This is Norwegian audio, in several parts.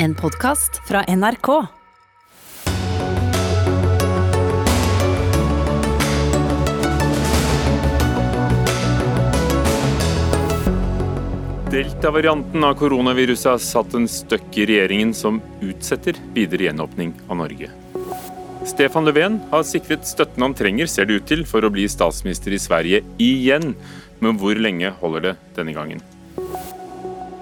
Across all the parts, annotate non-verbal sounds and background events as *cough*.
En podkast fra NRK. Delta-varianten av koronaviruset har satt en støkk i regjeringen som utsetter videre gjenåpning av Norge. Stefan Löfven har sikret støtten han trenger, ser det ut til, for å bli statsminister i Sverige igjen. Men hvor lenge holder det denne gangen?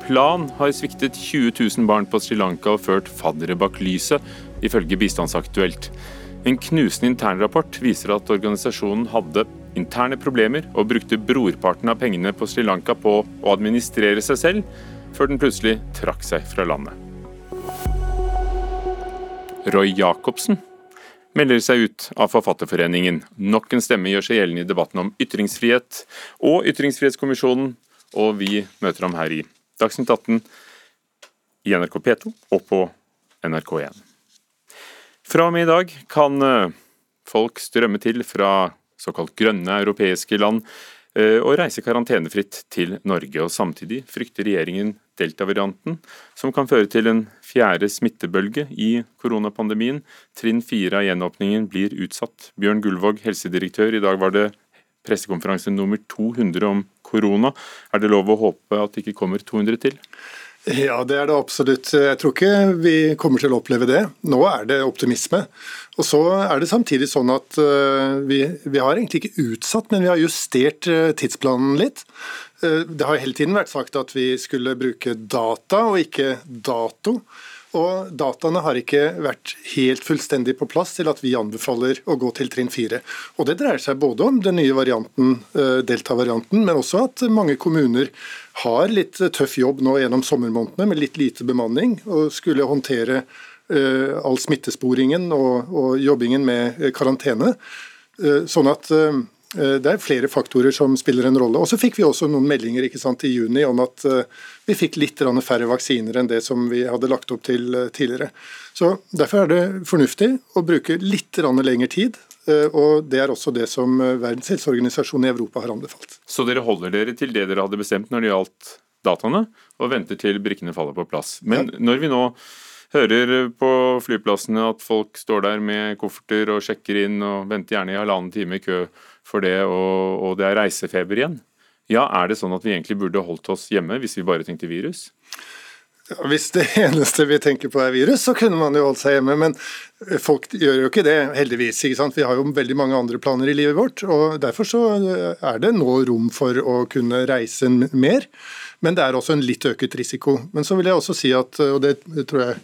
Plan har sviktet 20 000 barn på Sri Lanka og ført faddere bak lyset, ifølge Bistandsaktuelt. En knusende internrapport viser at organisasjonen hadde interne problemer og brukte brorparten av pengene på Sri Lanka på å administrere seg selv, før den plutselig trakk seg fra landet. Roy Jacobsen melder seg ut av Forfatterforeningen. Nok en stemme gjør seg gjeldende i debatten om ytringsfrihet og Ytringsfrihetskommisjonen, og vi møter ham her i Dagsnytt 18 i NRK P2 og på NRK1. Fra og med i dag kan eh, folk strømme til fra såkalt grønne europeiske land eh, og reise karantenefritt til Norge. og Samtidig frykter regjeringen delta-varianten, som kan føre til en fjerde smittebølge i koronapandemien. Trinn fire av gjenåpningen blir utsatt. Bjørn Gullvåg, helsedirektør, i dag var det pressekonferanse nummer 200 om korona. Er det lov å håpe at det ikke kommer 200 til? Ja, det er det absolutt. Jeg tror ikke vi kommer til å oppleve det. Nå er det optimisme. Og så er det samtidig sånn at uh, vi, vi, har egentlig ikke utsatt, men vi har justert uh, tidsplanen litt. Uh, det har hele tiden vært sagt at vi skulle bruke data og ikke dato. Og dataene har ikke vært helt fullstendig på plass til at vi anbefaler å gå til trinn fire. Og det dreier seg både om den nye varianten, delta-varianten, men også at mange kommuner har litt tøff jobb nå gjennom sommermånedene med litt lite bemanning, og skulle håndtere uh, all smittesporingen og, og, jobbingen med karantene. Sånn at det er flere faktorer som spiller en rolle. Og Så fikk vi også noen meldinger ikke sant, i juni om at vi fikk litt færre vaksiner enn det som vi hadde lagt opp til tidligere. Så Derfor er det fornuftig å bruke litt lengre tid Eh, og Det er også det som eh, Verdens helseorganisasjon i Europa har anbefalt. Så dere holder dere til det dere hadde bestemt når det gjaldt dataene, og venter til brikkene faller på plass. Men ja. når vi nå hører på flyplassene at folk står der med kofferter og sjekker inn og venter gjerne i halvannen time i kø for det, og, og det er reisefeber igjen, ja, er det sånn at vi egentlig burde holdt oss hjemme hvis vi bare tenkte virus? Ja, hvis det *laughs* eneste vi tenker på er virus, så kunne man jo holdt seg hjemme. Men folk gjør jo ikke det, heldigvis. ikke sant? Vi har jo veldig mange andre planer i livet vårt. og Derfor så er det nå rom for å kunne reise mer. Men det er også en litt øket risiko. Men så vil jeg også si at, og det tror jeg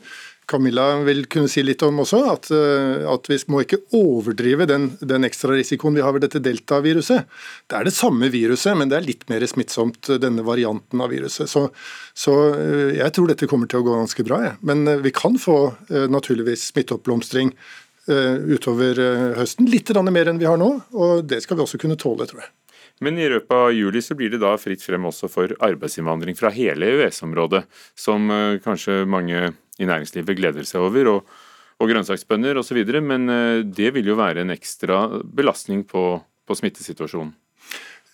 Camilla vil kunne si litt om også, at, eh, at vi må ikke overdrive den, den ekstra risikoen vi har ved dette deltaviruset. Det er det samme viruset, men det er litt mer smittsomt, eh, denne varianten av viruset. Så, så eh, jeg tror dette kommer til å gå ganske bra. Ja. Men vi kan få naturligvis smitteoppblomstring utover høsten. Litt mer enn vi har nå, og det skal vi også kunne tåle, tror jeg. Men i løpet av juli så blir det da fritt frem også for arbeidsinnvandring fra hele EØS-området, som kanskje mange i næringslivet gleder seg over, og, og grønnsaksbønder osv. Men eh, det vil jo være en ekstra belastning på, på smittesituasjonen.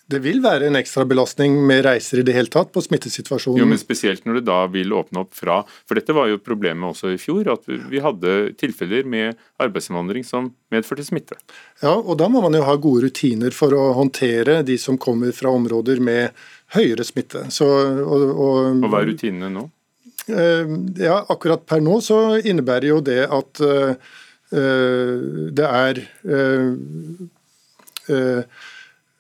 Det vil være en ekstra belastning med reiser i det hele tatt på smittesituasjonen. Jo, men Spesielt når det da vil åpne opp fra For dette var jo problemet også i fjor, at vi hadde tilfeller med arbeidsinnvandring som medførte smitte. Ja, og da må man jo ha gode rutiner for å håndtere de som kommer fra områder med høyere smitte. Så, og, og, og hva er rutinene nå? Eh, ja, akkurat per nå så innebærer jo det at eh, eh, det er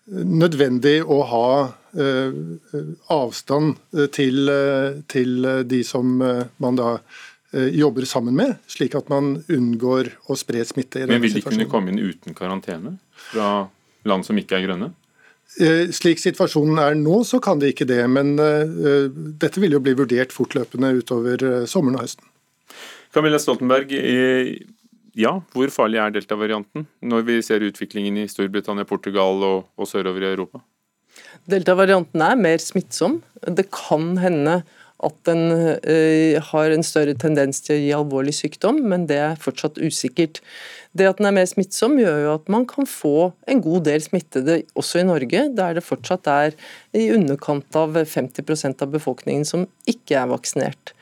nødvendig å ha avstand til, til de som man da jobber sammen med, slik at man unngår å spre smitte. i denne situasjonen. Men vil de kunne komme inn uten karantene fra land som ikke er grønne? Eh, slik situasjonen er nå, så kan det ikke det. Men uh, dette vil jo bli vurdert fortløpende utover sommeren og høsten. Camilla Stoltenberg, ja, hvor farlig er delta-varianten når vi ser utviklingen i Storbritannia, Portugal og, og sørover i Europa? Delta-varianten er mer smittsom. Det kan hende at den uh, har en større tendens til å gi alvorlig sykdom, men det er fortsatt usikkert. Det at den er mer smittsom, gjør jo at man kan få en god del smittede også i Norge, der det fortsatt er i underkant av 50% av befolkningen som ikke er vaksinert.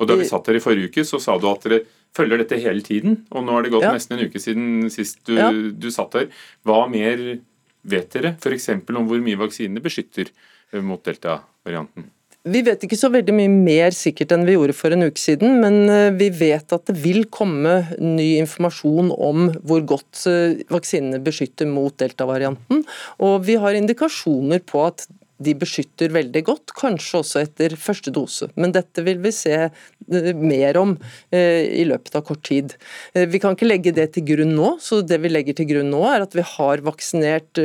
Og Da vi satt her i forrige uke, så sa du at dere følger dette hele tiden. Og nå har det gått Ja. nesten en uke siden sist du, Ja. du satt her. Hva mer vet dere f.eks. om hvor mye vaksinene beskytter eh, mot delta-varianten? Vi vet ikke så veldig mye mer sikkert enn vi gjorde for en uke siden, men eh, vi vet at det vil komme ny informasjon om hvor godt eh, vaksinene beskytter mot delta-varianten. Og vi har indikasjoner på at de beskytter veldig godt, kanskje også etter første dose. Men dette vil vi se eh, mer om i løpet av kort tid. Vi kan ikke legge det til grunn nå, så det vi legger til grunn nå er at vi har vaksinert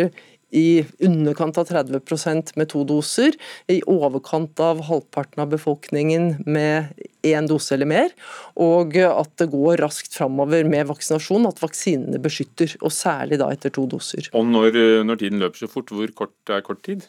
i underkant av 30% med to doser, i overkant av halvparten av befolkningen med én dose eller mer, og at det går raskt framover med vaksinasjon, at vaksinene beskytter, og særlig da etter to doser. Og når, når tiden løper så fort, hvor kort er kort tid?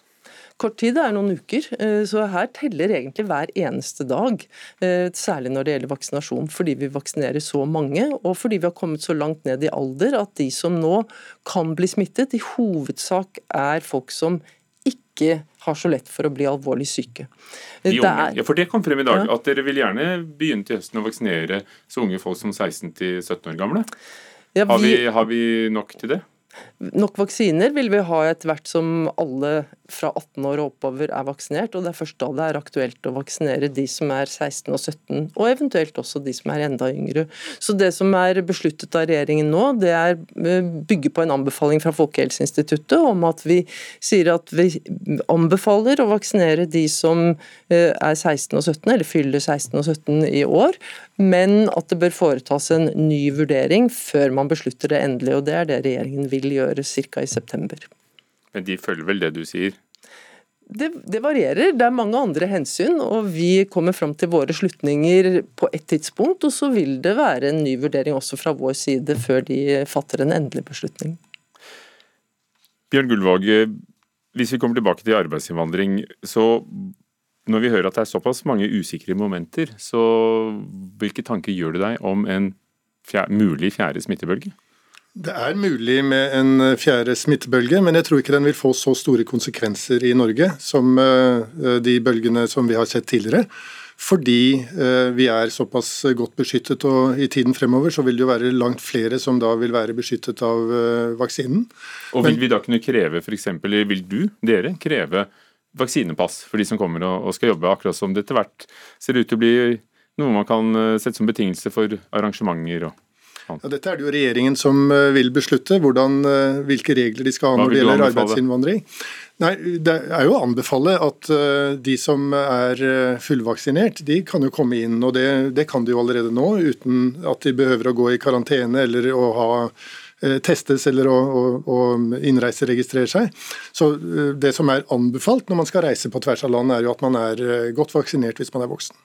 Kort tid er noen uker, eh, så her teller egentlig hver eneste dag. eh, Særlig når det gjelder vaksinasjon, fordi vi vaksinerer så mange, og fordi vi har kommet så langt ned i alder at de som nå kan bli smittet, i hovedsak er folk som ikke har så lett for å bli alvorlig syke. De unge. Ja, for det kom frem i dag, Ja. at dere vil gjerne begynne til høsten å vaksinere så unge folk som 16 17 år gamle. Ja, Har vi- vi, har vi nok til det? Nok vaksiner vil vi ha etter hvert som alle fra 18 år og oppover er vaksinert, og det er først da det er aktuelt å vaksinere de som er 16 og 17, og eventuelt også de som er enda yngre. Så det som er besluttet av regjeringen nå, det er bygger bygge på en anbefaling fra Folkehelseinstituttet om at vi sier at vi anbefaler å vaksinere de som eh, er 16 og 17, eller fyller 16 og 17 i år, men at det bør foretas en ny vurdering før man beslutter det endelig, og det er det regjeringen vil gjøre ca. i september. Men de følger vel det du sier? Det, det varierer, det er mange andre hensyn, og vi kommer fram til våre slutninger på et tidspunkt, og så vil det være en ny vurdering også fra vår side før de fatter en endelig beslutning. Bjørn Gullvåg, hvis vi kommer tilbake til arbeidsinnvandring, så når vi hører at det er såpass mange usikre momenter, så hvilke tanker gjør du deg om en fjerde, mulig fjerde smittebølge? Det er mulig med en fjerde smittebølge, men jeg tror ikke den vil få så store konsekvenser i Norge som eh, de bølgene som vi har sett tidligere. Fordi eh, vi er såpass godt beskyttet, og i tiden fremover så vil det jo være langt flere som da vil være beskyttet av eh, vaksinen. Og vil vi da kunne kreve f.eks., vil du, dere, kreve vaksinepass for de som kommer og og skal jobbe, akkurat som det etter hvert ser ut til å bli noe man kan eh, sette som betingelse for arrangementer og Ja, dette er det jo regjeringen som eh, vil beslutte, hvordan, eh, hvilke regler de skal ha når det gjelder arbeidsinnvandring. Nei, Det er jo å anbefale at de som er fullvaksinert, de kan jo komme inn. og Det, det kan de jo allerede nå, uten at de behøver å gå i karantene eller å ha testes eller å, å, å innreiseregistrere seg. Så eh, Det som er anbefalt når man skal reise på tvers av land, er jo at man er eh, godt vaksinert hvis man er voksen.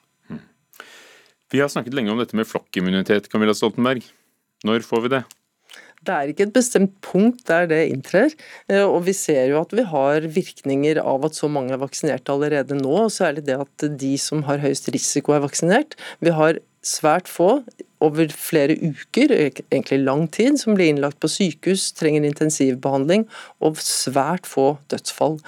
Vi har snakket lenge om dette med flokkimmunitet, Camilla Stoltenberg. Når får vi det? Det er ikke et bestemt punkt der det inntrer, eh, og vi ser jo at vi har virkninger av at så mange er vaksinert allerede nå, og særlig det at de som har høyest risiko er vaksinert. Vi har svært få over flere uker, egentlig lang tid, som blir innlagt på sykehus, trenger intensivbehandling, og svært få dødsfall.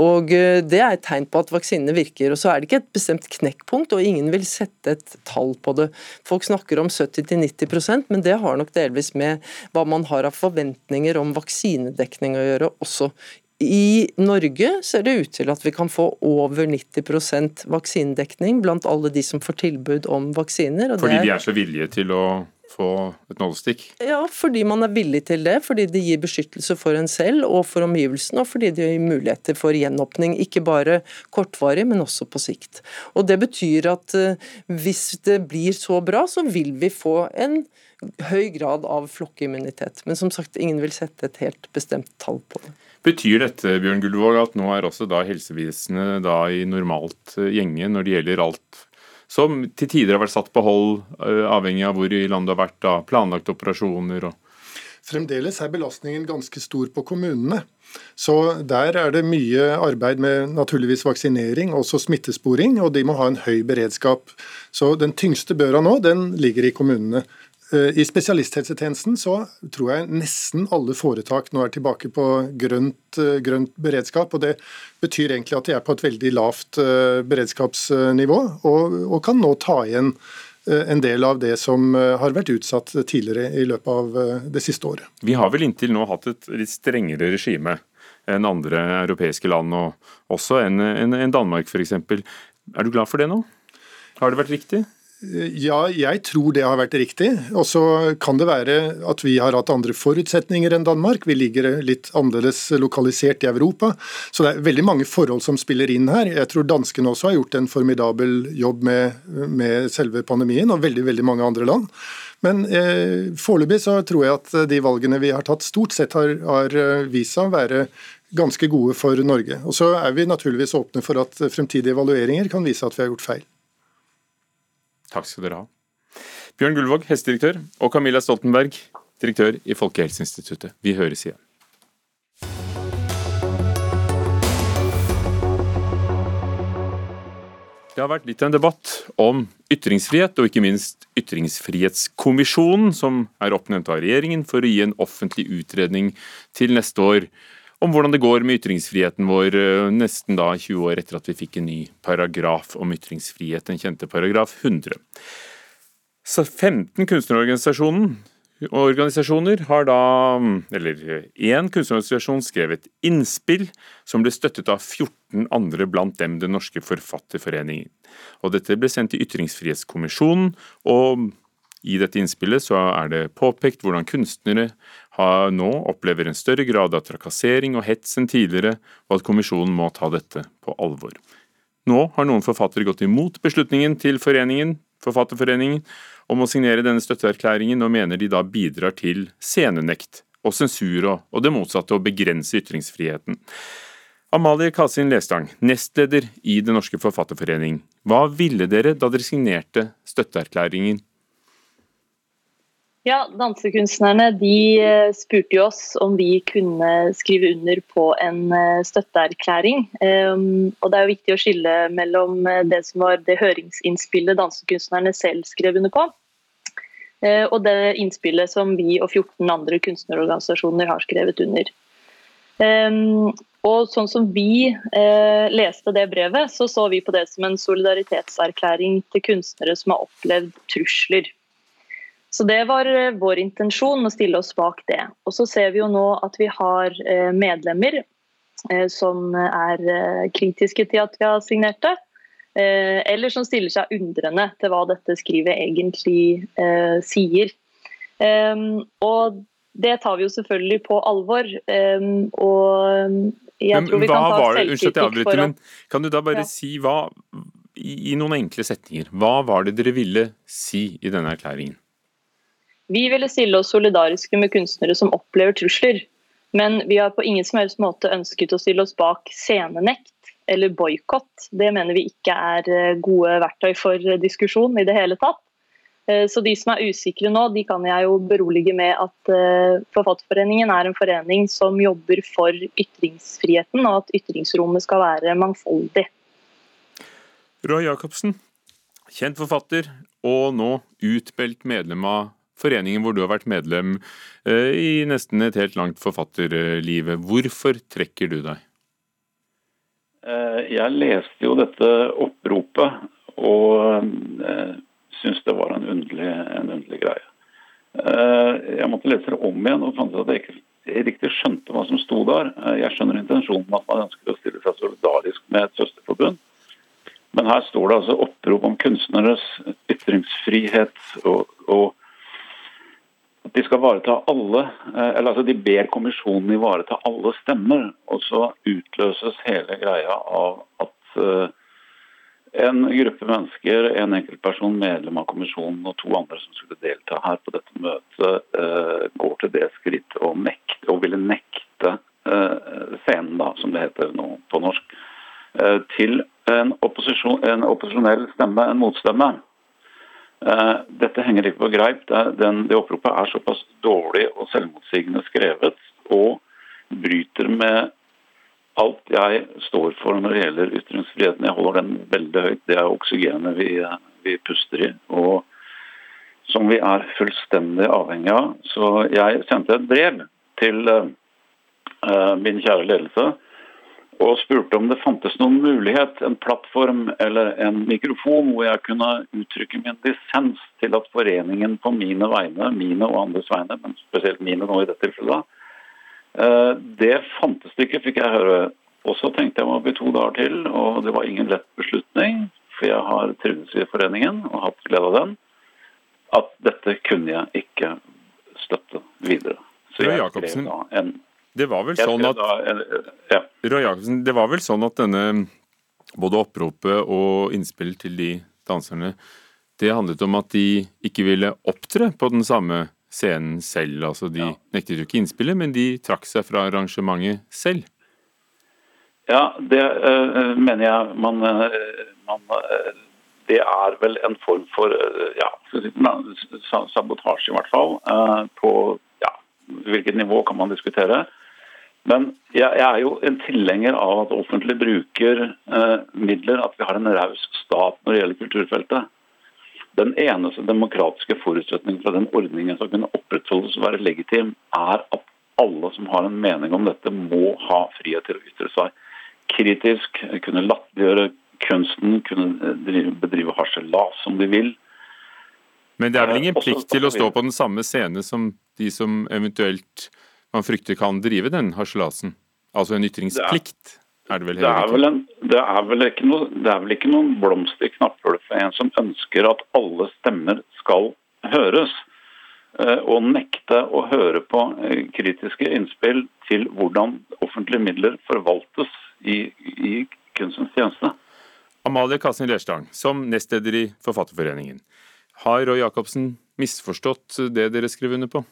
Og eh, Det er et tegn på at vaksinene virker. og Så er det ikke et bestemt knekkpunkt, og ingen vil sette et tall på det. Folk snakker om 70-90% men det har nok delvis med hva man har av forventninger om vaksinedekning å gjøre også. I Norge ser det ut til at vi kan få over 90% vaksinedekning blant alle de som får tilbud om vaksiner. og det Fordi er- de er så villige til å få et nålestikk? ja, fordi man er villig til det, fordi det gir beskyttelse for en selv og for omgivelsene, og fordi det gir muligheter for gjenåpning, ikke bare kortvarig, men også på sikt. Og Det betyr at eh, hvis det blir så bra, så vil vi få en høy grad av flokkimmunitet. Men som sagt, ingen vil sette et helt bestemt tall på det. Betyr dette Bjørn Gullvåg, at nå er også da helsevesenet da i normalt eh, gjenge når det gjelder alt som til tider har vært satt på hold, eh, avhengig av hvor i landet det har vært, da, planlagte operasjoner og Fremdeles er belastningen ganske stor på kommunene. Så der er det mye arbeid med naturligvis vaksinering, også smittesporing, og de må ha en høy beredskap. Så den tyngste børa nå, den ligger i kommunene. I spesialisthelsetjenesten så tror jeg nesten alle foretak nå er tilbake på grønt, grønt, beredskap. og Det betyr egentlig at de er på et veldig lavt beredskapsnivå, og, og kan nå ta igjen en del av det som har vært utsatt tidligere i løpet av det siste året. Vi har vel inntil nå hatt et litt strengere regime enn andre europeiske land, og også enn en, en Danmark f.eks. Er du glad for det nå? Har det vært riktig? Ja, jeg tror det har vært riktig. Og så kan det være at vi har hatt andre forutsetninger enn Danmark. Vi ligger litt annerledes lokalisert i Europa. Så det er veldig mange forhold som spiller inn her. Jeg tror danskene også har gjort en formidabel jobb med, med selve pandemien, og veldig, veldig mange andre land. Men eh, foreløpig så tror jeg at de valgene vi har tatt, stort sett har, har vist seg å være ganske gode for Norge. Og Så er vi naturligvis åpne for at fremtidige evalueringer kan vise at vi har gjort feil. Takk skal dere ha. Bjørn Gullvåg, hestedirektør, og Camilla Stoltenberg, direktør i Folkehelseinstituttet. Vi høres igjen. Det har vært litt av en debatt om ytringsfrihet, og ikke minst Ytringsfrihetskommisjonen, som er oppnevnt av regjeringen for å gi en offentlig utredning til neste år om hvordan det går med ytringsfriheten vår eh, nesten da 20 år etter at vi fikk en ny paragraf om ytringsfrihet, den kjente paragraf 100. Så 15 kunstnerorganisasjoner har da, eller én kunstnerorganisasjon skrev et innspill som ble støttet av 14 andre, blant dem Den norske forfatterforeningen. Og Dette ble sendt til Ytringsfrihetskommisjonen, og i dette innspillet så er det påpekt hvordan kunstnere nå opplever en større grad av trakassering og hets enn tidligere, og at kommisjonen må ta dette på alvor. Nå har noen forfattere gått imot beslutningen til foreningen, Forfatterforeningen om å signere denne støtteerklæringen, og mener de da bidrar til scenenekt og sensur og det motsatte, å begrense ytringsfriheten. Amalie Kasin Lestang, nestleder i Den norske forfatterforening. Hva ville dere da dere signerte støtteerklæringen ja, Dansekunstnerne de eh, spurte jo oss om vi kunne skrive under på en eh, støtteerklæring. Ehm, og Det er jo viktig å skille mellom eh, det som var det høringsinnspillet dansekunstnerne selv skrev under på, og det innspillet som vi og 14 andre kunstnerorganisasjoner har skrevet under. Ehm, og sånn som vi leste det brevet, så så vi på det som en solidaritetserklæring til kunstnere som har opplevd trusler. Så Det var eh, vår intensjon å stille oss bak det. Og Så ser vi jo nå at vi har eh, medlemmer eh, som er kritiske til at vi har signert det. Eller som stiller seg undrende til hva dette skrivet egentlig sier. Ehm, og det tar vi jo selvfølgelig på alvor. Ehm, og jeg tror vi kan ta selvkritikk for at Kan du da bare ja. si hva, i noen enkle setninger, hva var det dere ville si i denne erklæringen? Vi ville stille oss solidariske med kunstnere som opplever trusler. Men vi har på ingen som helst måte ønsket å stille oss bak scenenekt eller boikott. Det mener vi ikke er eh, gode verktøy for diskusjon i det hele tatt. Eh, så de som er usikre nå, de kan jeg jo berolige med at eh, Forfatterforeningen er en forening som jobber for ytringsfriheten, og at ytringsrommet skal være mangfoldig. Roy Jacobsen, kjent forfatter og nå utbelt medlem av foreningen hvor du har vært medlem eh, i nesten et helt langt forfatterliv. Hvorfor trekker du deg? Eh, jeg leste jo dette oppropet og eh, syntes det var en underlig, en underlig greie. Jeg måtte lese det om igjen og fant ut at jeg ikke riktig skjønte hva som sto der. Jeg skjønner intensjonen med at man ønsker å stille seg solidarisk med et søsterforbund. Men her står det altså opprop om kunstneres ytringsfrihet og, og at de skal ivareta alle, eh, eller altså de ber kommisjonen ivareta alle stemmer. Og så utløses hele greia av at eh, en gruppe mennesker, en enkeltperson, medlem av kommisjonen og to andre som skulle delta her på dette møtet, eh, går til det skritt og, nekte, og ville nekte scenen, da, som det heter nå på norsk, til en, en opposisjonell stemme, en motstemme. Eh, dette henger ikke på greip. Det oppropet er såpass dårlig og selvmotsigende skrevet og bryter med alt jeg står for når det gjelder ytringsfriheten. Jeg holder den veldig høyt. Det er oksygenet vi, vi puster i. Og som vi er fullstendig avhengig av. Så jeg sendte et brev til uh, min kjære ledelse og spurte om det fantes noen mulighet, en plattform eller en mikrofon hvor jeg kunne uttrykke min dissens til at foreningen på mine vegne, mine og andres vegne, men spesielt mine nå i dette tilfellet, uh, det fantes det ikke, fikk jeg høre. Og så tenkte jeg meg opp i to dager til, og det var ingen lett beslutning for jeg har trivdes i foreningen og hatt glede av den, at dette kunne jeg ikke støtte videre. Så jeg Jacobsen, en, det var vel sånn at en, ja. Det var vel sånn at denne både oppropet og innspill til de danserne, det handlet om at de ikke ville opptre på den samme scenen selv. Altså de ja. nektet jo ikke innspillet, men de trakk seg fra arrangementet selv. Ja, det øh, mener jeg man uh, man, øh, det er vel en form for øh, ja, sabotasje, i hvert fall. Eh, på ja, hvilket nivå kan man diskutere. Men jeg, jeg er jo en tilhenger av at offentlig bruker eh, midler, at vi har en raus stat når det gjelder kulturfeltet. Den eneste demokratiske forutsetningen for at den ordningen som kunne opprettholdes og være legitim, er at alle som har en mening om dette, må ha frihet til å ytre seg kritisk, kunne latterliggjøre kunsten, kunne drive, bedrive harselas som de vil. Men det er vel ingen eh, plikt til å stå på den samme scene som de som eventuelt man frykter kan drive den harselasen? Altså en ytringsplikt? Er det, vel det, er vel en, det, er vel ikke noe, det er vel ikke noen blomst i knapphullet for en som ønsker at alle stemmer skal høres. Eh, og nekte å høre på eh, kritiske innspill til hvordan offentlige midler forvaltes i, i kunstens tjeneste. Amalie Kassen-Lerstang, som nestleder i Forfatterforeningen. Har Roy Jacobsen misforstått det dere skriver under på?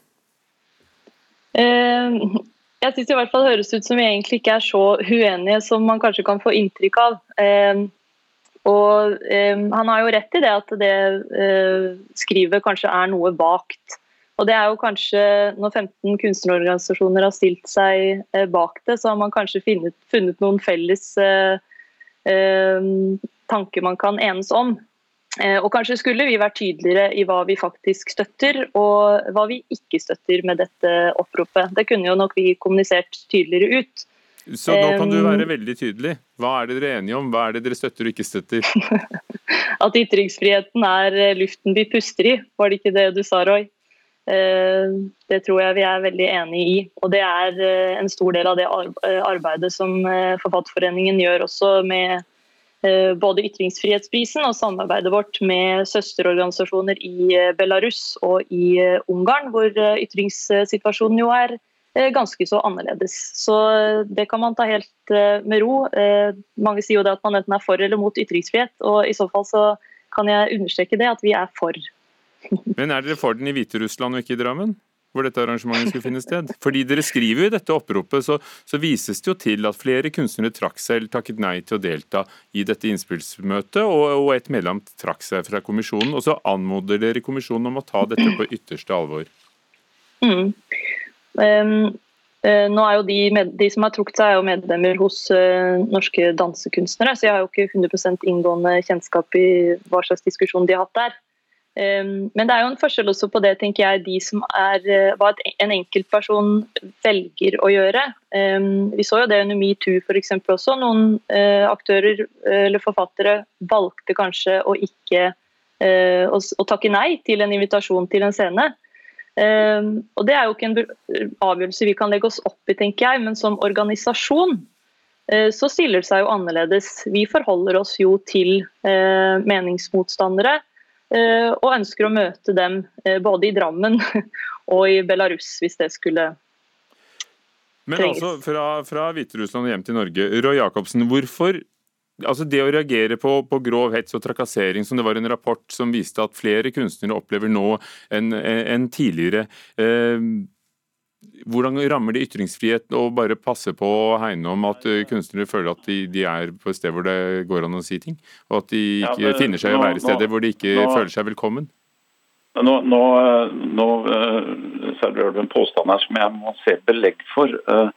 Eh, jeg syns i hvert fall høres ut som vi egentlig ikke er så uenige som man kanskje kan få inntrykk av. Eh, og eh, han har jo rett i det at det skrivet kanskje er noe vagt. Og det er jo kanskje, Når 15 kunstnerorganisasjoner har stilt seg bak det, så har man kanskje funnet, funnet noen felles tanker man kan enes om. Eh, og kanskje skulle vi vært tydeligere i hva vi faktisk støtter, og hva vi ikke støtter med dette oppropet. Det kunne jo nok vi kommunisert tydeligere ut. Så nå kan du være veldig tydelig. Hva er det dere er enige om? Hva er det dere støtter og ikke støtter? *laughs* At ytringsfriheten er eh, luften vi puster i, var det ikke det du sa, Roy? Det tror jeg vi er veldig enig i. Og det er en stor del av det arbeidet som Forfatterforeningen gjør også med både ytringsfrihetsprisen og samarbeidet vårt med søsterorganisasjoner i Belarus og i Ungarn, hvor ytringssituasjonen jo er ganske så annerledes. Så det kan man ta helt med ro. Mange sier jo det at man enten er for eller mot ytringsfrihet, og i så fall så kan jeg understreke det at vi er for *laughs* men er dere for den i Hviterussland og ikke i Drammen? Hvor dette arrangementet skulle finne sted? Fordi dere skriver jo i dette oppropet, så, så vises det jo til at flere kunstnere trakk seg eller takket nei til å delta i dette innspillsmøtet, og, og et medlem trakk seg fra kommisjonen. Og så anmoder dere kommisjonen om å ta dette på ytterste alvor. Mm. Um, uh, nå er jo de, med, de, som har trukket seg, er jo medlemmer hos uh, norske dansekunstnere, så jeg har jo ikke 100 inngående kjennskap i hva slags diskusjon de har hatt der. Ehm, men det er jo en forskjell også på det, tenker jeg, de som er, eh, hva en enkeltperson velger å gjøre. Ehm, vi så jo det under metoo f.eks. også. Noen eh, aktører eller forfattere valgte kanskje å ikke eh, å, takke nei til en invitasjon til en scene. Ehm, og Det er jo ikke en avgjørelse vi kan legge oss opp i, tenker jeg, men som organisasjon så stiller det seg jo annerledes. Vi forholder oss jo til meningsmotstandere Eh, og ønsker å møte dem eh, både i Drammen *laughs* og i Belarus, hvis det skulle Men altså, fra, fra Hviterussland og hjem til Norge. Roy Jacobsen, hvorfor altså det å reagere på, på, grov hets og trakassering, som det var en rapport som viste at flere kunstnere opplever nå enn en tidligere. Eh, hvordan rammer det ytringsfrihet å bare passe på å hegne om at eh, kunstnere føler at de, de, er på et sted hvor det går an å si ting? Og at de ikke ja, finner seg i å være steder hvor de ikke nå, føler seg velkommen? Nå, nå, nå serverer du en påstand her som jeg må se belegg for. Eh,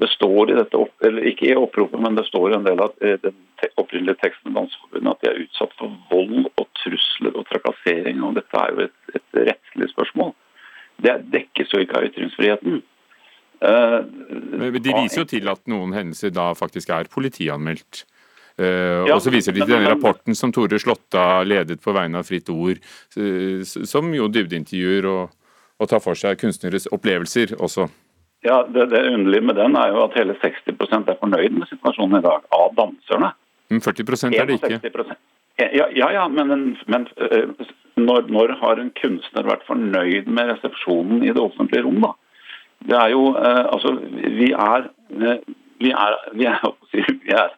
det står i dette, eller ikke i oppropet, men det står i en del av eh, den opprinnelige teksten i Danseforbundet at de er utsatt for vold og trusler og trakassering. og Dette er jo et et rettslig spørsmål. Det dekkes jo ikke av ytringsfriheten. Men de viser jo til at noen hendelser da faktisk er politianmeldt. Uh, ja, og så viser de til denne rapporten som Tore Slåtta ledet på vegne av Fritt Ord, uh, som jo dybdeintervjuer og, og tar for seg kunstneres opplevelser også. Ja, det, det underlige med den er jo at hele 60% er fornøyd med situasjonen i dag, av danserne. Men 40% er det ikke. Ja, ja, ja men, men når, når, har en kunstner vært fornøyd med resepsjonen i det offentlige rom, da? Det er jo Altså, vi er, vi er, *laughs* vi er, vi er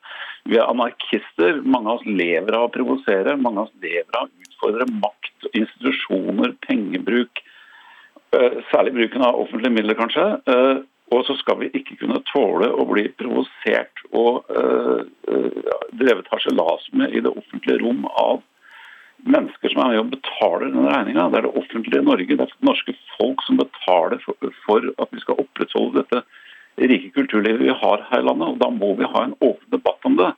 vi er anarkister. Mange av oss lever av å provosere. Mange av oss lever av å utfordre makt, institusjoner, pengebruk. Eh, særlig bruken av offentlige midler, kanskje. Og så skal vi ikke kunne tåle å bli provosert og uh, drevet harselas med i det offentlige rom av mennesker som er med og betaler denne regninga. Det er det offentlige Norge, det er det norske folk som betaler for, for at vi skal opprettholde dette rike kulturlivet vi har her i landet. og Da må vi ha en åpen debatt om det.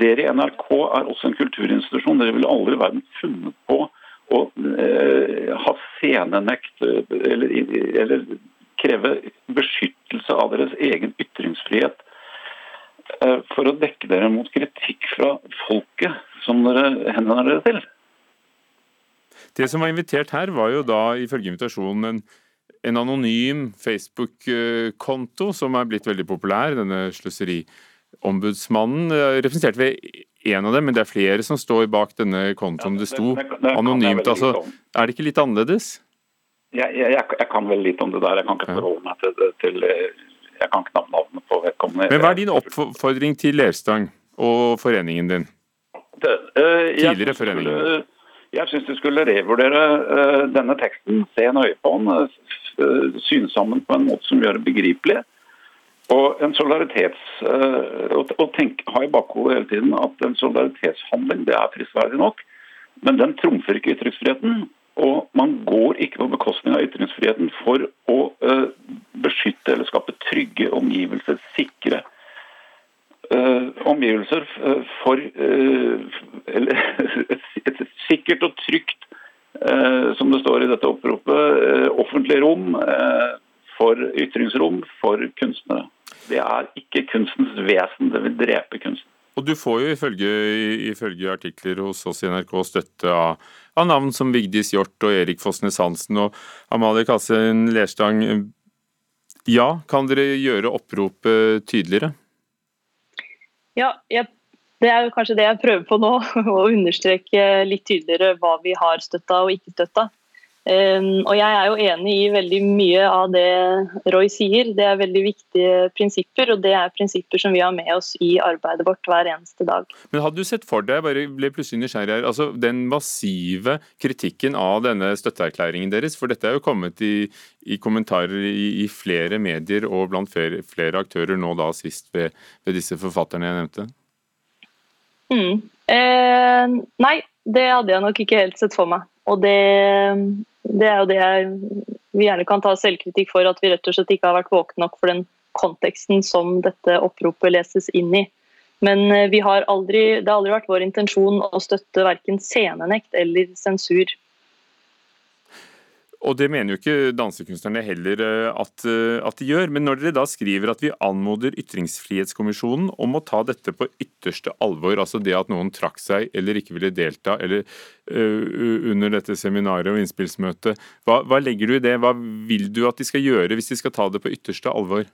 Dere i NRK er også en kulturinstitusjon. Dere ville aldri i verden funnet på å eh, ha scenenekt eller, eller, kreve beskyttelse av deres egen ytringsfrihet eh, for å dekke dere mot kritikk fra folket som dere henvender dere til. Det som var invitert her, var jo da ifølge invitasjonen en en anonym Facebook-konto som er blitt veldig populær, denne sløseriombudsmannen, eh, representert ved én av dem, men det er flere som står bak denne kontoen. Det sto anonymt. altså. Er det ikke litt annerledes? Jeg, jeg, jeg, kan vel litt om det der. Jeg kan ikke forholde meg til, til Jeg kan ikke navnet på vedkommende. Men Hva er din oppfordring til Lerstang og foreningen din? Det, øh, Tidligere foreningen. Jeg syns du skulle revurdere øh, denne teksten, se nøye på den, Øh, Syne sammen på en måte som gjør det begripelig. Og en solidaritets, og, og tenk, ha i bakhodet hele tiden at en solidaritetshandling det er prisverdig nok, men den trumfer ikke ytringsfriheten. Og man går ikke på bekostning av ytringsfriheten for å uh, beskytte eller skape trygge omgivelser, sikre uh, omgivelser for uh, eller, *laughs* et, et, sikkert og trygt Eh, som det står i dette oppropet, eh, offentlig rom eh, for ytringsrom for kunstnere. Det er ikke kunstens vesen, det vil drepe kunsten. Og Du får jo ifølge, ifølge artikler hos oss i NRK støtte av, av, navn som Vigdis Hjort og Erik Fossnes Hansen og Amalie Kassen Lerstang. Ja, kan dere gjøre oppropet tydeligere? Ja, jeg det er jo kanskje det jeg prøver på nå, *laughs* å understreke litt tydeligere hva vi har støtta og ikke støtta. Um, og jeg er jo enig i veldig mye av det Roy sier. Det er veldig viktige prinsipper, og det er prinsipper som vi har med oss i arbeidet vårt hver eneste dag. Men hadde du sett for deg, bare ble plutselig nysgjerrig her, altså den massive kritikken av denne støtteerklæringen deres, for dette er jo kommet i, i kommentarer i, i, flere medier og blant flere, flere aktører nå da sist ved, ved disse forfatterne jeg nevnte? Mm. Eh, nei, det hadde jeg nok ikke helt sett for meg. Og det, det er jo det jeg vi gjerne kan ta selvkritikk for, at vi rett og slett ikke har vært våkne nok for den konteksten som dette oppropet leses inn i. Men eh, har aldri, det har aldri vært vår intensjon å støtte verken scenenekt eller sensur. Og det mener jo ikke dansekunstnerne heller eh, at, eh, at, de gjør. Men når dere da skriver at vi anmoder Ytringsfrihetskommisjonen om å ta dette på ytterste alvor, altså det at noen trakk seg eller ikke ville delta eller uh, under dette seminaret og innspillsmøtet, hva, hva legger du i det? Hva vil du at de skal gjøre hvis de skal ta det på ytterste alvor?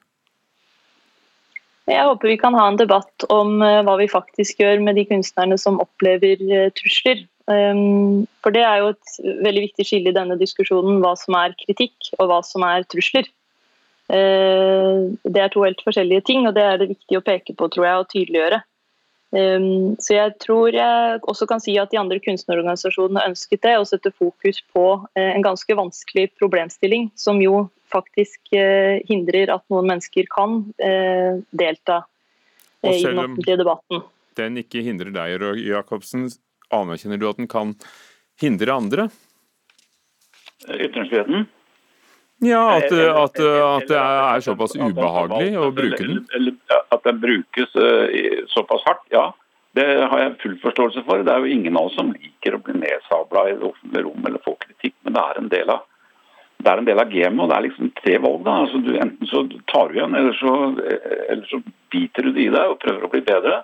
Jeg håper vi kan ha en debatt om hva vi faktisk gjør med de kunstnerne som opplever trusler. Ehm, for det er jo et veldig viktig skille i denne diskusjonen, hva som er kritikk og hva som er trusler. Ehm, det er to helt forskjellige ting, og det er det viktig å peke på tror jeg, og tydeliggjøre. Ehm, så jeg tror jeg også kan si at de andre kunstnerorganisasjonene ønsket det, å sette fokus på eh, en ganske vanskelig problemstilling, som jo faktisk eh, hindrer at noen mennesker kan eh, delta i den offentlige debatten. Den ikke hindrer deg, Jacobsen, anerkjenner du at den kan hindre andre? Ytringsfriheten? Ja, at, at, at, det er såpass ubehagelig å bruke den? At den brukes eh, såpass hardt, ja. Det har jeg full forståelse for. Det er jo ingen av oss som liker å bli nedsabla i det offentlige rom eller få kritikk. Men det er en del av det er en del av gamet, og det er liksom tre valg. da, altså du, Enten så tar du igjen, eller så, eller så biter du det i deg og prøver å bli bedre.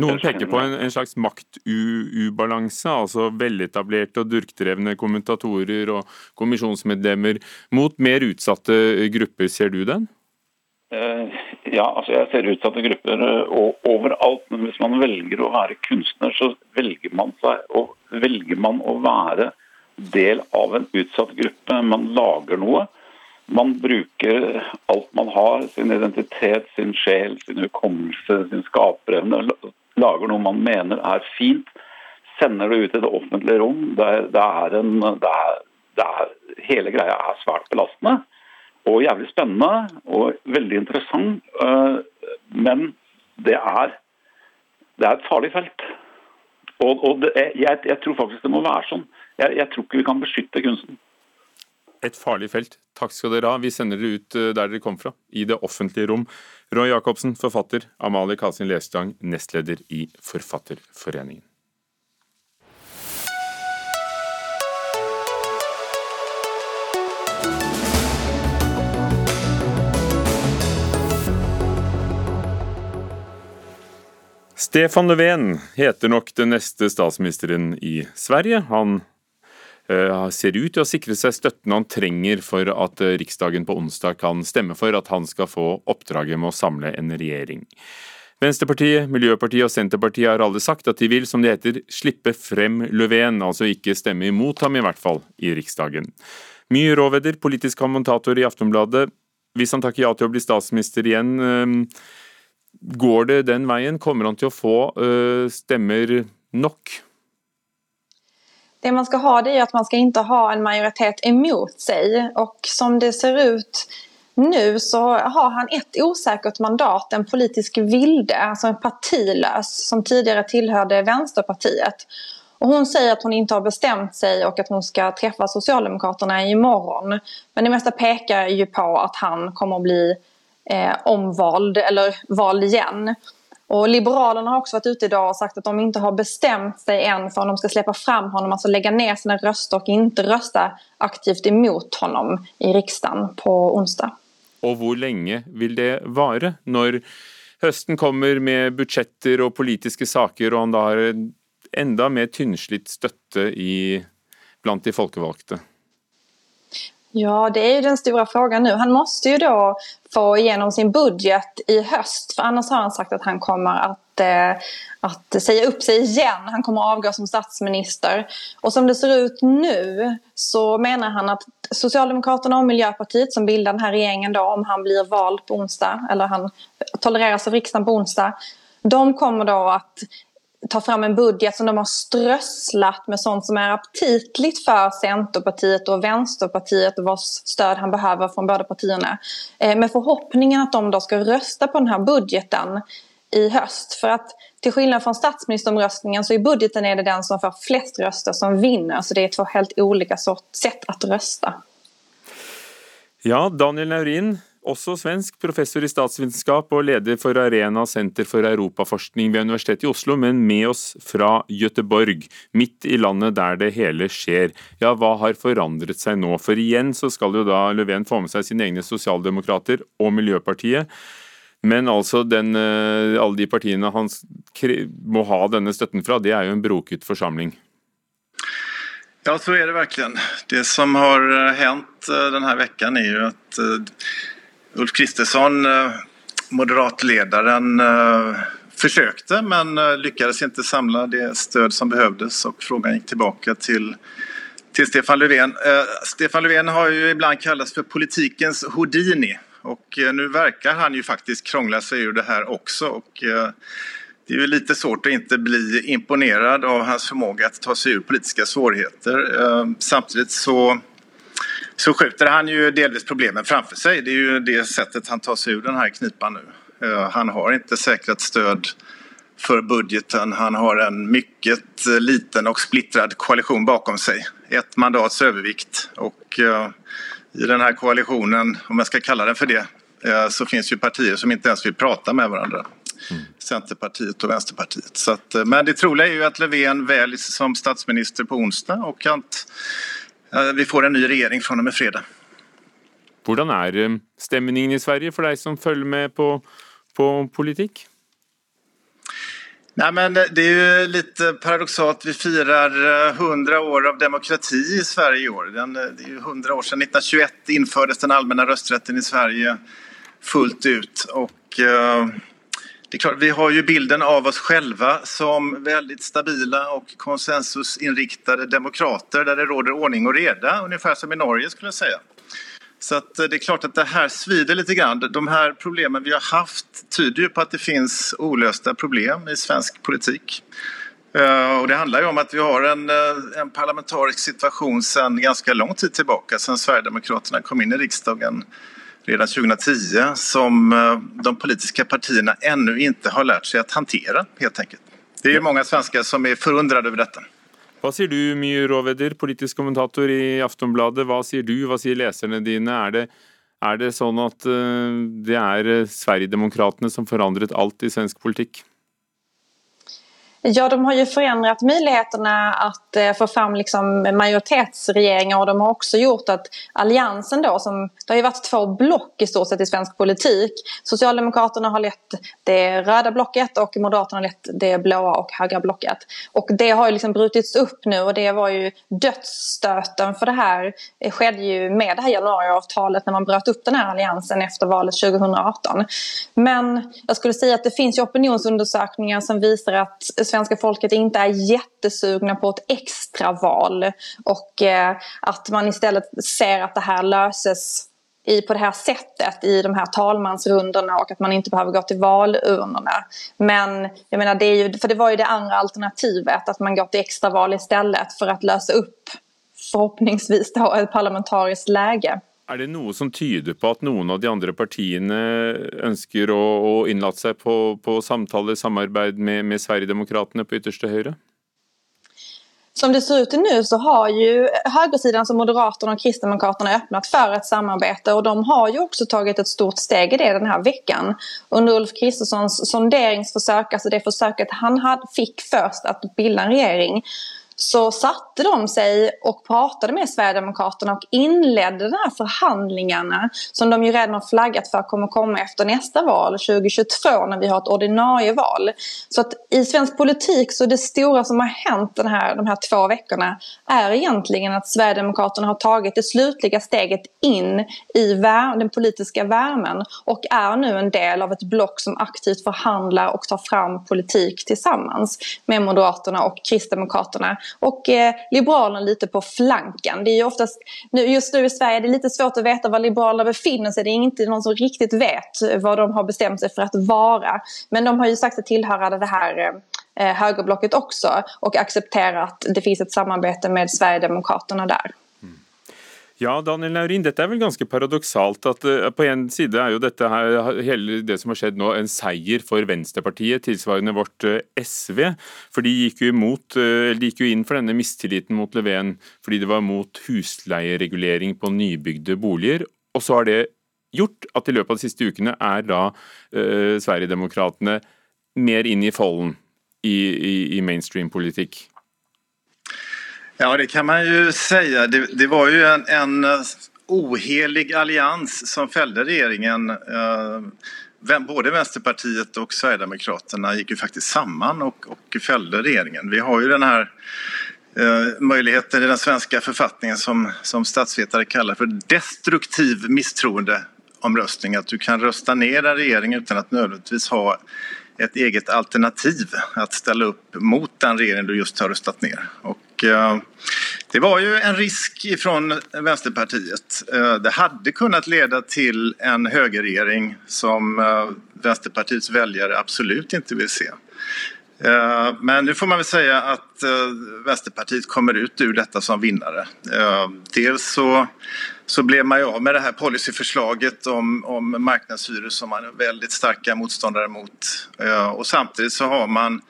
Noen peker på en, en slags maktubalanse, altså veletablerte og durkdrevne kommentatorer og kommisjonsmedlemmer mot mer utsatte grupper. Ser du den? Eh, ja, altså jeg ser utsatte grupper uh, overalt. Men hvis man velger å være kunstner, så velger man, seg, og velger man å være del av en utsatt gruppe. Man lager noe. Man bruker alt man har, sin identitet, sin sjel, sin hukommelse, sin skaperevne. Lager noe man mener er fint. Sender det ut i det offentlige rom. Det det er en, det er, det er, hele greia er svært belastende og jævlig spennende og veldig interessant. Eh, men det er, det er et farlig felt. Og, og det, jeg, jeg, tror faktisk det må være sånn. Jeg, jeg tror ikke vi kan beskytte kunsten. Et farlig felt. Takk skal dere ha. Vi sender dere ut eh, der dere kom fra, i det offentlige rom. Roy Jacobsen, forfatter. Amalie Kasin Lestang, nestleder i Forfatterforeningen. Stefan Löfven heter nok den neste statsministeren i Sverige. Han ser ut til å sikre seg støtten han trenger for at uh, Riksdagen på onsdag kan stemme for at han skal få oppdraget med å samle en regjering. Venstrepartiet, Miljøpartiet og Senterpartiet har alle sagt at de vil, som det heter, slippe frem Löfven, altså ikke stemme imot ham, i hvert fall, i Riksdagen. Mye råvedder, politisk kommentator i Aftonbladet. Hvis han takker ja til å bli statsminister igjen, uh, Går det den veien? Kommer han til å få stemmer nok? Det man ska ha det är att man ska inte ha en majoritet emot sig och som det ser ut nu så har han ett osäkert mandat, en politisk vilde, alltså en partilös som tidigare tillhörde Vänsterpartiet. Och hon säger att hon inte har bestämt sig och att hon ska träffa Socialdemokraterna imorgon. Men det mesta pekar ju på att han kommer att bli eh, omvald eller vald igen. Och Liberalerna har också varit ute idag och sagt att de inte har bestämt sig än för om de ska släppa fram honom, alltså lägga ner sina röster och inte rösta aktivt emot honom i riksdagen på onsdag. Og hvor lenge vil det vare? Når høsten kommer med budsjetter og politiske saker, og han då har enda mer tynnslitt støtte i, blant de folkevalgte? Ja, det är ju den stora frågan nu. Han måste ju då få igenom sin budget i höst. För annars har han sagt att han kommer att, eh, att säga upp sig. Han kommer att avgå som statsminister. Och som det ser ut nu så menar han att Socialdemokraterna och Miljöpartiet som bildar den här regeringen om han blir vald på onsdag, eller han tolereras av riksdagen på onsdag, de kommer då att ta fram en budget som de har strösslat med sånt som är aptitligt för Centerpartiet och Vänsterpartiet och vars stöd han behöver från båda partierna. Eh, med förhoppningen att de då ska rösta på den här budgeten i höst. För att till skillnad från statsministeromröstningen så i budgeten är det den som får flest röster som vinner. Så det är två helt olika sett att rösta. Ja, Daniel Naurin, også svensk, professor i statsvitenskap og leder for Arena senter for europaforskning ved Universitetet i Oslo, men med oss fra Gøteborg, midt i landet der det hele skjer. Ja, hva har forandret seg nå? For igjen så skal jo da Löfven få med seg sine egne sosialdemokrater og Miljøpartiet. Men altså den, eh, alle de partiene han må ha denne støtten fra, det er jo en broket forsamling. Ja, så er det virkelig. Det som har eh, hendt eh, denne uka, er jo at Ulf Kristersson, moderatlederen, moderatledaren, eh, försökte men eh, lyckades inte samla det stöd som behövdes och frågan gick tillbaka till, till Stefan Löfven. Stefan Löfven har ju ibland kallats för politikens Houdini och nu verkar han ju faktiskt krångla sig ur det här också. Och det är ju lite svårt att inte bli imponerad av hans förmåga att ta sig ur politiska svårigheter. Samtidigt så så skjuter han ju delvis problemen framför sig. Det är ju det sättet han tar sig ur den här knipan nu. Eh, han har inte säkrat stöd för budgeten. Han har en mycket liten och splittrad koalition bakom sig. Ett mandats övervikt. Och eh, i den här koalitionen, om jag ska kalla den för det, eh, så finns ju partier som inte ens vill prata med varandra. Mm. Centerpartiet och Vänsterpartiet. Att, men det troliga är ju att Löfven väljs som statsminister på onsdag och att vi får en ny regjering fra og med fredag. Hvordan er eh, stemningen i Sverige for deg som følger med på, på politikk? Nei, men det er jo litt paradoksalt. Vi feirer 100 år av demokrati i Sverige i år. Det er jo 100 år siden 1921 innførtes den allmenne røstretten i Sverige fullt ut. Og... eh, det är klart, vi har ju bilden av oss själva som väldigt stabila och konsensusinriktade demokrater där det råder ordning och reda, ungefär som i Norge skulle jag säga. Så eh, det är klart att det här svider lite grann. De här problemen vi har haft tyder ju på att det finns olösta problem i svensk politik. Eh, och det handlar ju om att vi har en, eh, en parlamentarisk situation sedan ganska lång tid tillbaka, sedan Sverigedemokraterna kom in i riksdagen redan 2010 som de politiska partierna ännu inte har lärt sig att hantera helt enkelt. Det är ju många svenskar som är förundrade över detta. Hva sier du, My Råveder, politisk kommentator i Aftonbladet. Hva sier du, hva sier leserne dine? Er det, er det sånn at uh, det er Sverigedemokraterna som forandret alt i svensk politikk? Ja, de har ju förändrat möjligheterna att eh, få fram liksom, majoritetsregeringar och de har också gjort att alliansen då, som, det har ju varit två block i stort sett i svensk politik. Socialdemokraterna har lett det röda blocket och Moderaterna har lett det blåa och högra blocket. Och det har ju liksom brutits upp nu och det var ju dödsstöten för det här det skedde ju med det här januariavtalet när man bröt upp den här alliansen efter valet 2018. Men jag skulle säga att det finns ju opinionsundersökningar som visar att svenska folket inte är jättesugna på ett extraval och eh, att man istället ser att det här löses i, på det här sättet i de här talmansrundorna och att man inte behöver gå till valurnorna. Men jag menar, det ju, för det var ju det andra alternativet, att man går till extraval istället för att lösa upp förhoppningsvis då ett parlamentariskt läge. Er det noe som tyder på at noen av de andre partiene ønsker å, å innlate seg på, på samtale, samarbeid med, med Sverigedemokraterna på ytterste høyre? Som det ser ut nu så har ju högersidan som Moderaterna och Kristdemokraterna öppnat för ett samarbete och de har ju också tagit ett stort steg i det den här. Under Ulf Kristerssons sonderingsförsök, alltså det försöket han hade, fick först att bilda en regering, så satte de sig och pratade med Sverigedemokraterna och inledde de här förhandlingarna som de ju redan har flaggat för kommer komma efter nästa val 2022 när vi har ett ordinarie val. Så att i svensk politik så det stora som har hänt den här, de här två veckorna är egentligen att Sverigedemokraterna har tagit det slutliga steget in i den politiska värmen och är nu en del av ett block som aktivt förhandlar och tar fram politik tillsammans med Moderaterna och Kristdemokraterna och eh, Liberalerna lite på flanken. Det är ju oftast, just nu i Sverige det är lite svårt att veta var Liberalerna befinner sig. Det är inte någon som riktigt vet vad de har bestämt sig för att vara. Men de har ju sagt att tillhöra det här eh, högerblocket också och acceptera att det finns ett samarbete med Sverigedemokraterna där. Ja, Daniel Naurin, dette er vel ganske paradoksalt. at uh, På en side er jo dette her, hele det som har skjedd nå, en seier for Venstrepartiet, tilsvarende vårt uh, SV. For de gikk jo imot, uh, de gikk jo inn for denne mistilliten mot Leven fordi det var mot husleieregulering på nybygde boliger. Og så har det gjort at i løpet av de siste ukene er da Sverigedemokraterna mer inn i folden i, i, i mainstream-politikk. Ja, det kan man ju säga. Det, det var ju en, en, eh, ohelig allians som fällde regeringen. Eh, både Vänsterpartiet och Sverigedemokraterna gick ju faktiskt samman och, och fällde regeringen. Vi har ju den här muligheten möjligheten i den svenska författningen som, som statsvetare kallar för destruktiv misstroendeomröstning. Att du kan rösta ner en regering utan att nödvändigtvis ha ett eget alternativ att ställa upp mot den regering du just har röstat ner. Och, eh, det var ju en risk från Vänsterpartiet. Eh, det hade kunnat leda till en högerregering som eh, Vänsterpartiets väljare absolut inte vill se. Eh, men nu får man väl säga att Vänsterpartiet kommer ut ur detta som vinnare. Dels så, så blev man ju av med det här policyförslaget om, om marknadshyror som man är väldigt starka motståndare mot. Och samtidigt så har man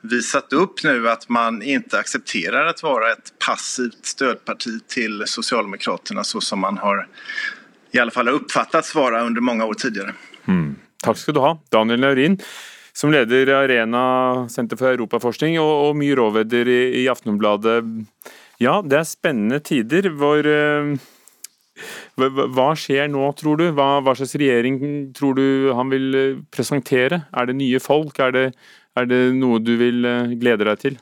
visat upp nu att man inte accepterar att vara ett passivt stödparti till Socialdemokraterna så som man har i alla fall uppfattats vara under många år tidigare. Mm. Tack ska du ha, Daniel Naurin som leder Arena senter for europaforskning, og, og mye råvedder i, i Aftenbladet. Ja, det er spennende tider. Hvor, eh, hva skjer nå, tror du? Hva, hva, slags regjering tror du han vil eh, presentere? Er det nye folk? Er det, er det noe du vil eh, glede deg til?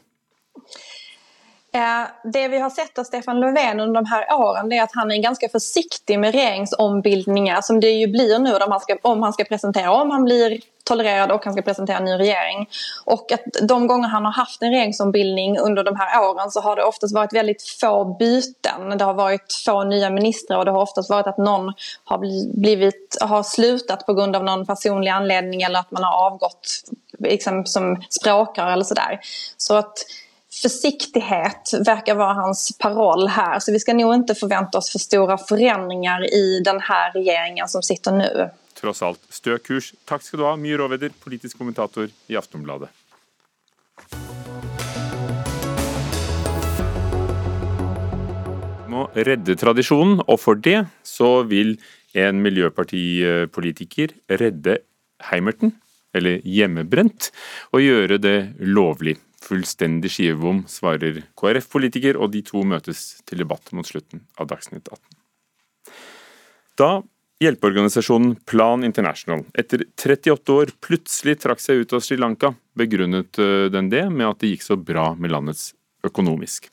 Det vi har sett av Stefan Löfven under de här åren är att han är ganska försiktig med regeringsombildningar som det ju blir nu om han ska, om han ska presentera, om han blir tolererad och han ska presentera en ny regering. Och att de gånger han har haft en regeringsombildning under de här åren så har det oftast varit väldigt få byten. Det har varit få nya ministrar och det har oftast varit att någon har, blivit, har slutat på grund av någon personlig anledning eller att man har avgått liksom, som språkare eller sådär. Så att försiktighet verkar vara hans paroll här. Så vi ska nog inte förvänta oss för stora förändringar i den här regeringen som sitter nu tross alt stø kurs. Takk skal du ha, Mye Råveder, politisk kommentator i Aftonbladet. Må redde tradisjonen, og for det så vil en miljøpartipolitiker redde Heimerten, eller hjemmebrent, og gjøre det lovlig. Fullstendig skivebom, svarer KrF-politiker, og de to møtes til debatt mot slutten av Dagsnytt 18. Da Hjelpeorganisasjonen Plan International etter 38 år plutselig trakk seg ut av Sri Lanka, begrunnet eh, den det med at det gikk så bra med landets økonomisk.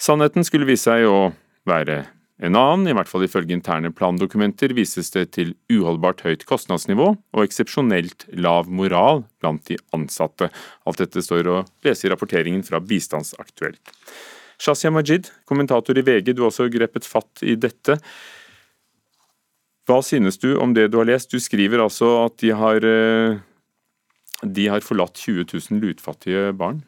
Sannheten skulle vise seg å være en annen, i hvert fall ifølge interne plandokumenter vises det til uholdbart høyt kostnadsnivå og eksepsjonelt lav moral blant de ansatte. Alt dette står å lese i rapporteringen fra Bistandsaktuelt. Shazia Majid, kommentator i VG, du har også grepet fatt i dette. Hva synes du om det du har lest? Du skriver altså at de har, eh, de har forlatt 20 000 lutfattige barn?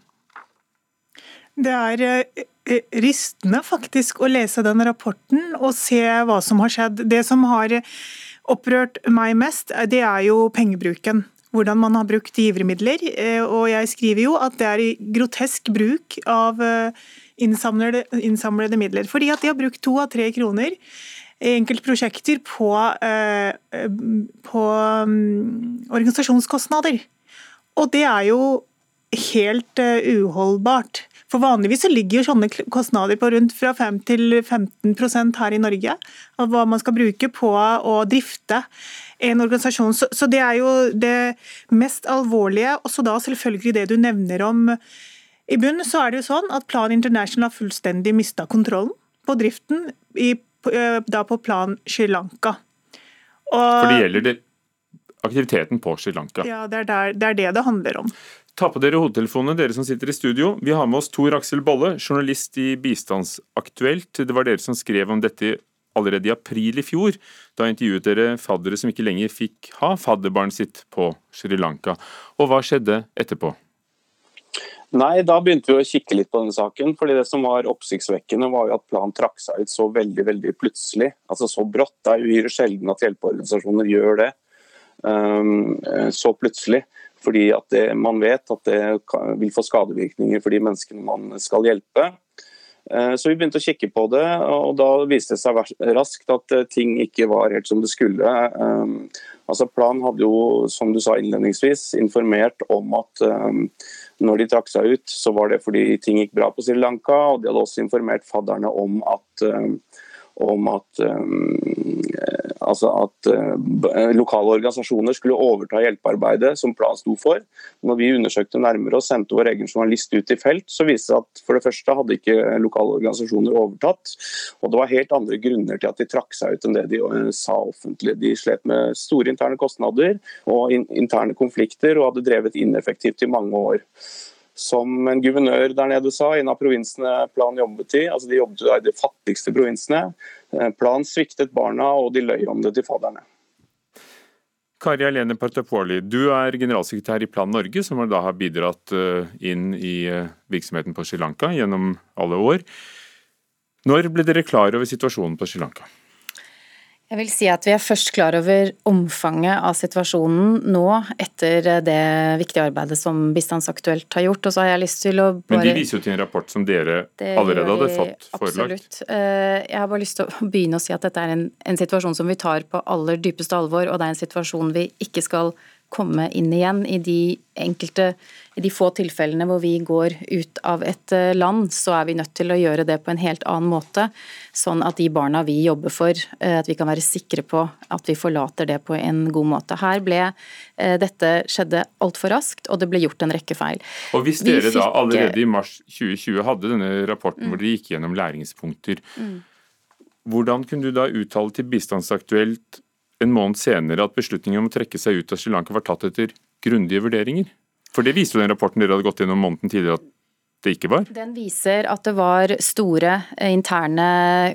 Det er eh, rystende faktisk å lese den rapporten og se hva som har skjedd. Det som har opprørt meg mest, det er jo pengebruken. Hvordan man har brukt givermidler. Eh, og jeg skriver jo at det er grotesk bruk av innsamlede, innsamlede midler. Fordi at de har brukt to av tre kroner enkeltprosjekter på, eh, på mm, organisasjonskostnader. Og det er jo helt eh, uholdbart. For Vanligvis så ligger jo sånne kostnader på rundt fra 5 til 15% her i Norge. Av hva man skal bruke på å drifte en organisasjon. Så, det er jo det mest alvorlige. Og så da selvfølgelig det du nevner om I bunn så er det jo sånn at Plan International har fullstendig mista kontrollen på driften i Eh, da på plan Sri Lanka. Og, For det gjelder det, aktiviteten på Sri Lanka? Ja, det er, der, det er det det handler om. Ta på dere hodetelefonene, dere som sitter i studio. Vi har med oss Tor Aksel Bolle, journalist i Bistandsaktuelt. Det var dere som skrev om dette allerede i april i fjor. Da intervjuet dere faddere som ikke lenger fikk ha fadderbarnet sitt på Sri Lanka. Og hva skjedde etterpå? Nei, da begynte vi å kikke litt på denne saken. fordi Det som var oppsiktsvekkende, var jo at planen trakk seg ut så veldig veldig plutselig. Altså Så brått. Det er uhyre sjelden at hjelpeorganisasjoner gjør det um, så plutselig. Fordi at det, man vet at det vil få skadevirkninger for de menneskene man skal hjelpe. Uh, så vi begynte å kikke på det, og da viste det seg raskt at uh, ting ikke var helt som det skulle. Um, altså Plan hadde jo, som du sa innledningsvis, informert om at når de trakk seg ut, så var det fordi ting gikk bra på Sri Lanka, og de hadde også informert fadderne om at om at, um, altså at uh, lokale organisasjoner skulle overta hjelpearbeidet som Plan sto for. Når vi undersøkte nærmere og sendte vår egen journalist ut i felt, så viste det at for det første hadde ikke lokale organisasjoner overtatt. Og det var helt andre grunner til at de trakk seg ut enn det de uh, sa offentlig. De slet med store interne kostnader og in interne konflikter og hadde drevet ineffektivt i mange år som en guvernør der nede sa, en av provinsene Plan jobbet i. altså De jobbet i de fattigste provinsene. Eh, Plan sviktet barna, og de løy om det til faderne. Kari Alene Partapoli, du er generalsekretær i Plan Norge, som da har bidratt eh, inn i eh, virksomheten på Sri Lanka gjennom alle år. Når ble dere klar over situasjonen på Sri Lanka? Jeg vil si at Vi er først klar over omfanget av situasjonen nå, etter det viktige arbeidet som Bistandsaktuelt har gjort. Og så har jeg lyst til å bare... Men de viser jo til en rapport som dere allerede hadde fått forelagt. Absolutt. Eh, jeg har bare lyst til å begynne å si at dette er en, en situasjon som vi tar på aller dypeste alvor, og det er en situasjon vi ikke skal komme inn igjen i de enkelte i de få tilfellene hvor vi går ut av et eh, land, så er vi nødt til å gjøre det på en helt annen måte. Sånn at de barna vi jobber for, eh, at vi kan være sikre på at vi forlater det på en god måte. Her ble eh, dette skjedde altfor raskt, og det ble gjort en rekke feil. Og Hvis dere fikk... da allerede i mars 2020 hadde denne rapporten mm. hvor dere gikk gjennom læringspunkter, mm. hvordan kunne du da uttale til Bistandsaktuelt en måned senere at beslutningen om å trekke seg ut av Sri Lanka var tatt etter grundige vurderinger? For det viste jo den rapporten dere hadde gått gjennom måneden tidligere at det ikke var? Den viser at det var store eh, interne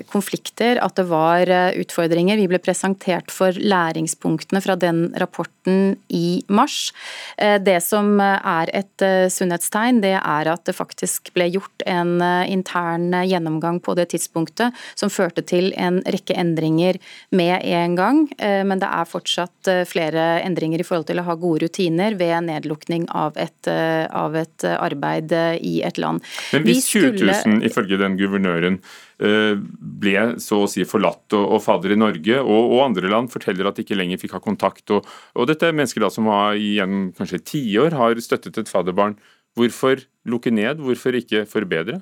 konflikter, at det var eh, utfordringer. Vi ble presentert for læringspunktene fra den rapporten i mars. Eh, det som er et sunnhetstegn, det er at det faktisk ble gjort en intern gjennomgang på det tidspunktet som førte til en rekke endringer med en gang. Men det er fortsatt flere endringer i forhold til å ha gode rutiner ved nedlukning av et, av et arbeid i et land. Men hvis 20 000 ifølge den guvernøren eh, ble så å si forlatt og, og fader i Norge og, og, andre land forteller at de ikke lenger fikk ha kontakt, og, og dette er mennesker da som har, igjen kanskje tiår har støttet et fadderbarn. Hvorfor lukke ned, hvorfor ikke forbedre?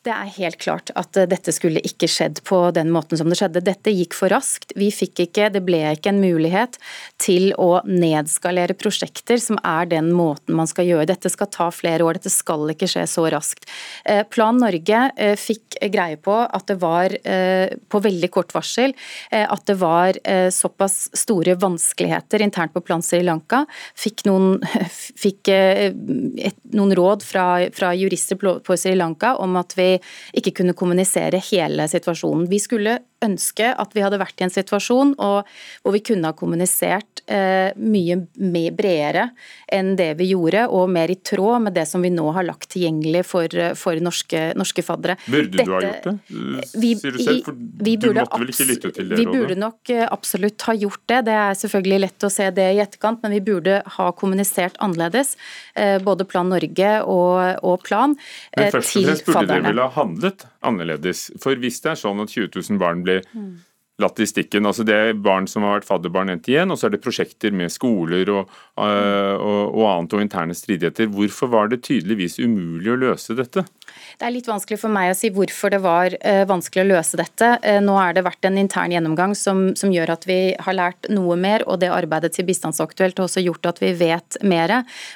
Det er helt klart at eh, dette skulle ikke skjedd på den måten som det skjedde. Dette gikk for raskt. Vi fikk ikke, Det ble ikke en mulighet til å nedskalere prosjekter, som er den måten man skal gjøre. Dette skal ta flere år, dette skal ikke skje så raskt. Eh, Plan Norge eh, fikk greie på at det var på veldig kort varsel at det var såpass store vanskeligheter internt på Plan Sri Lanka. Fikk noen, *laughs* fikk noen råd fra, fra jurister på Sri Lanka om at vi ikke kunne kommunisere hele situasjonen. Vi skulle ønske at vi hadde vært i en situasjon hvor vi kunne ha kommunisert eh, mye bredere enn det vi gjorde, og mer i tråd med det som vi nå har lagt tilgjengelig for, for norske, norske faddere. Burde Dette, du ha gjort det, vi, sier du selv? For du måtte vel ikke lytte til det vi rådet? Vi burde nok eh, absolutt ha gjort det. Det er selvfølgelig lett å se det i etterkant, men vi burde ha kommunisert annerledes. Eh, både Plan Norge og, og Plan men først og fremst burde dere vel ha handlet annerledes. For hvis det er sånn at 20 000 barn blir mm. latt i stikken, altså det er barn som har vært fadderbarn endt igjen, og så er det prosjekter med skoler og, uh, og, og annet og interne stridigheter. Hvorfor var det tydeligvis umulig å løse dette? Det er litt vanskelig for meg å si hvorfor det var uh, vanskelig å løse dette. Uh, nå er det vært en intern gjennomgang som, som, gjør at vi har lært noe mer, og det arbeidet til Bistandsaktuelt har også gjort at vi vet mer.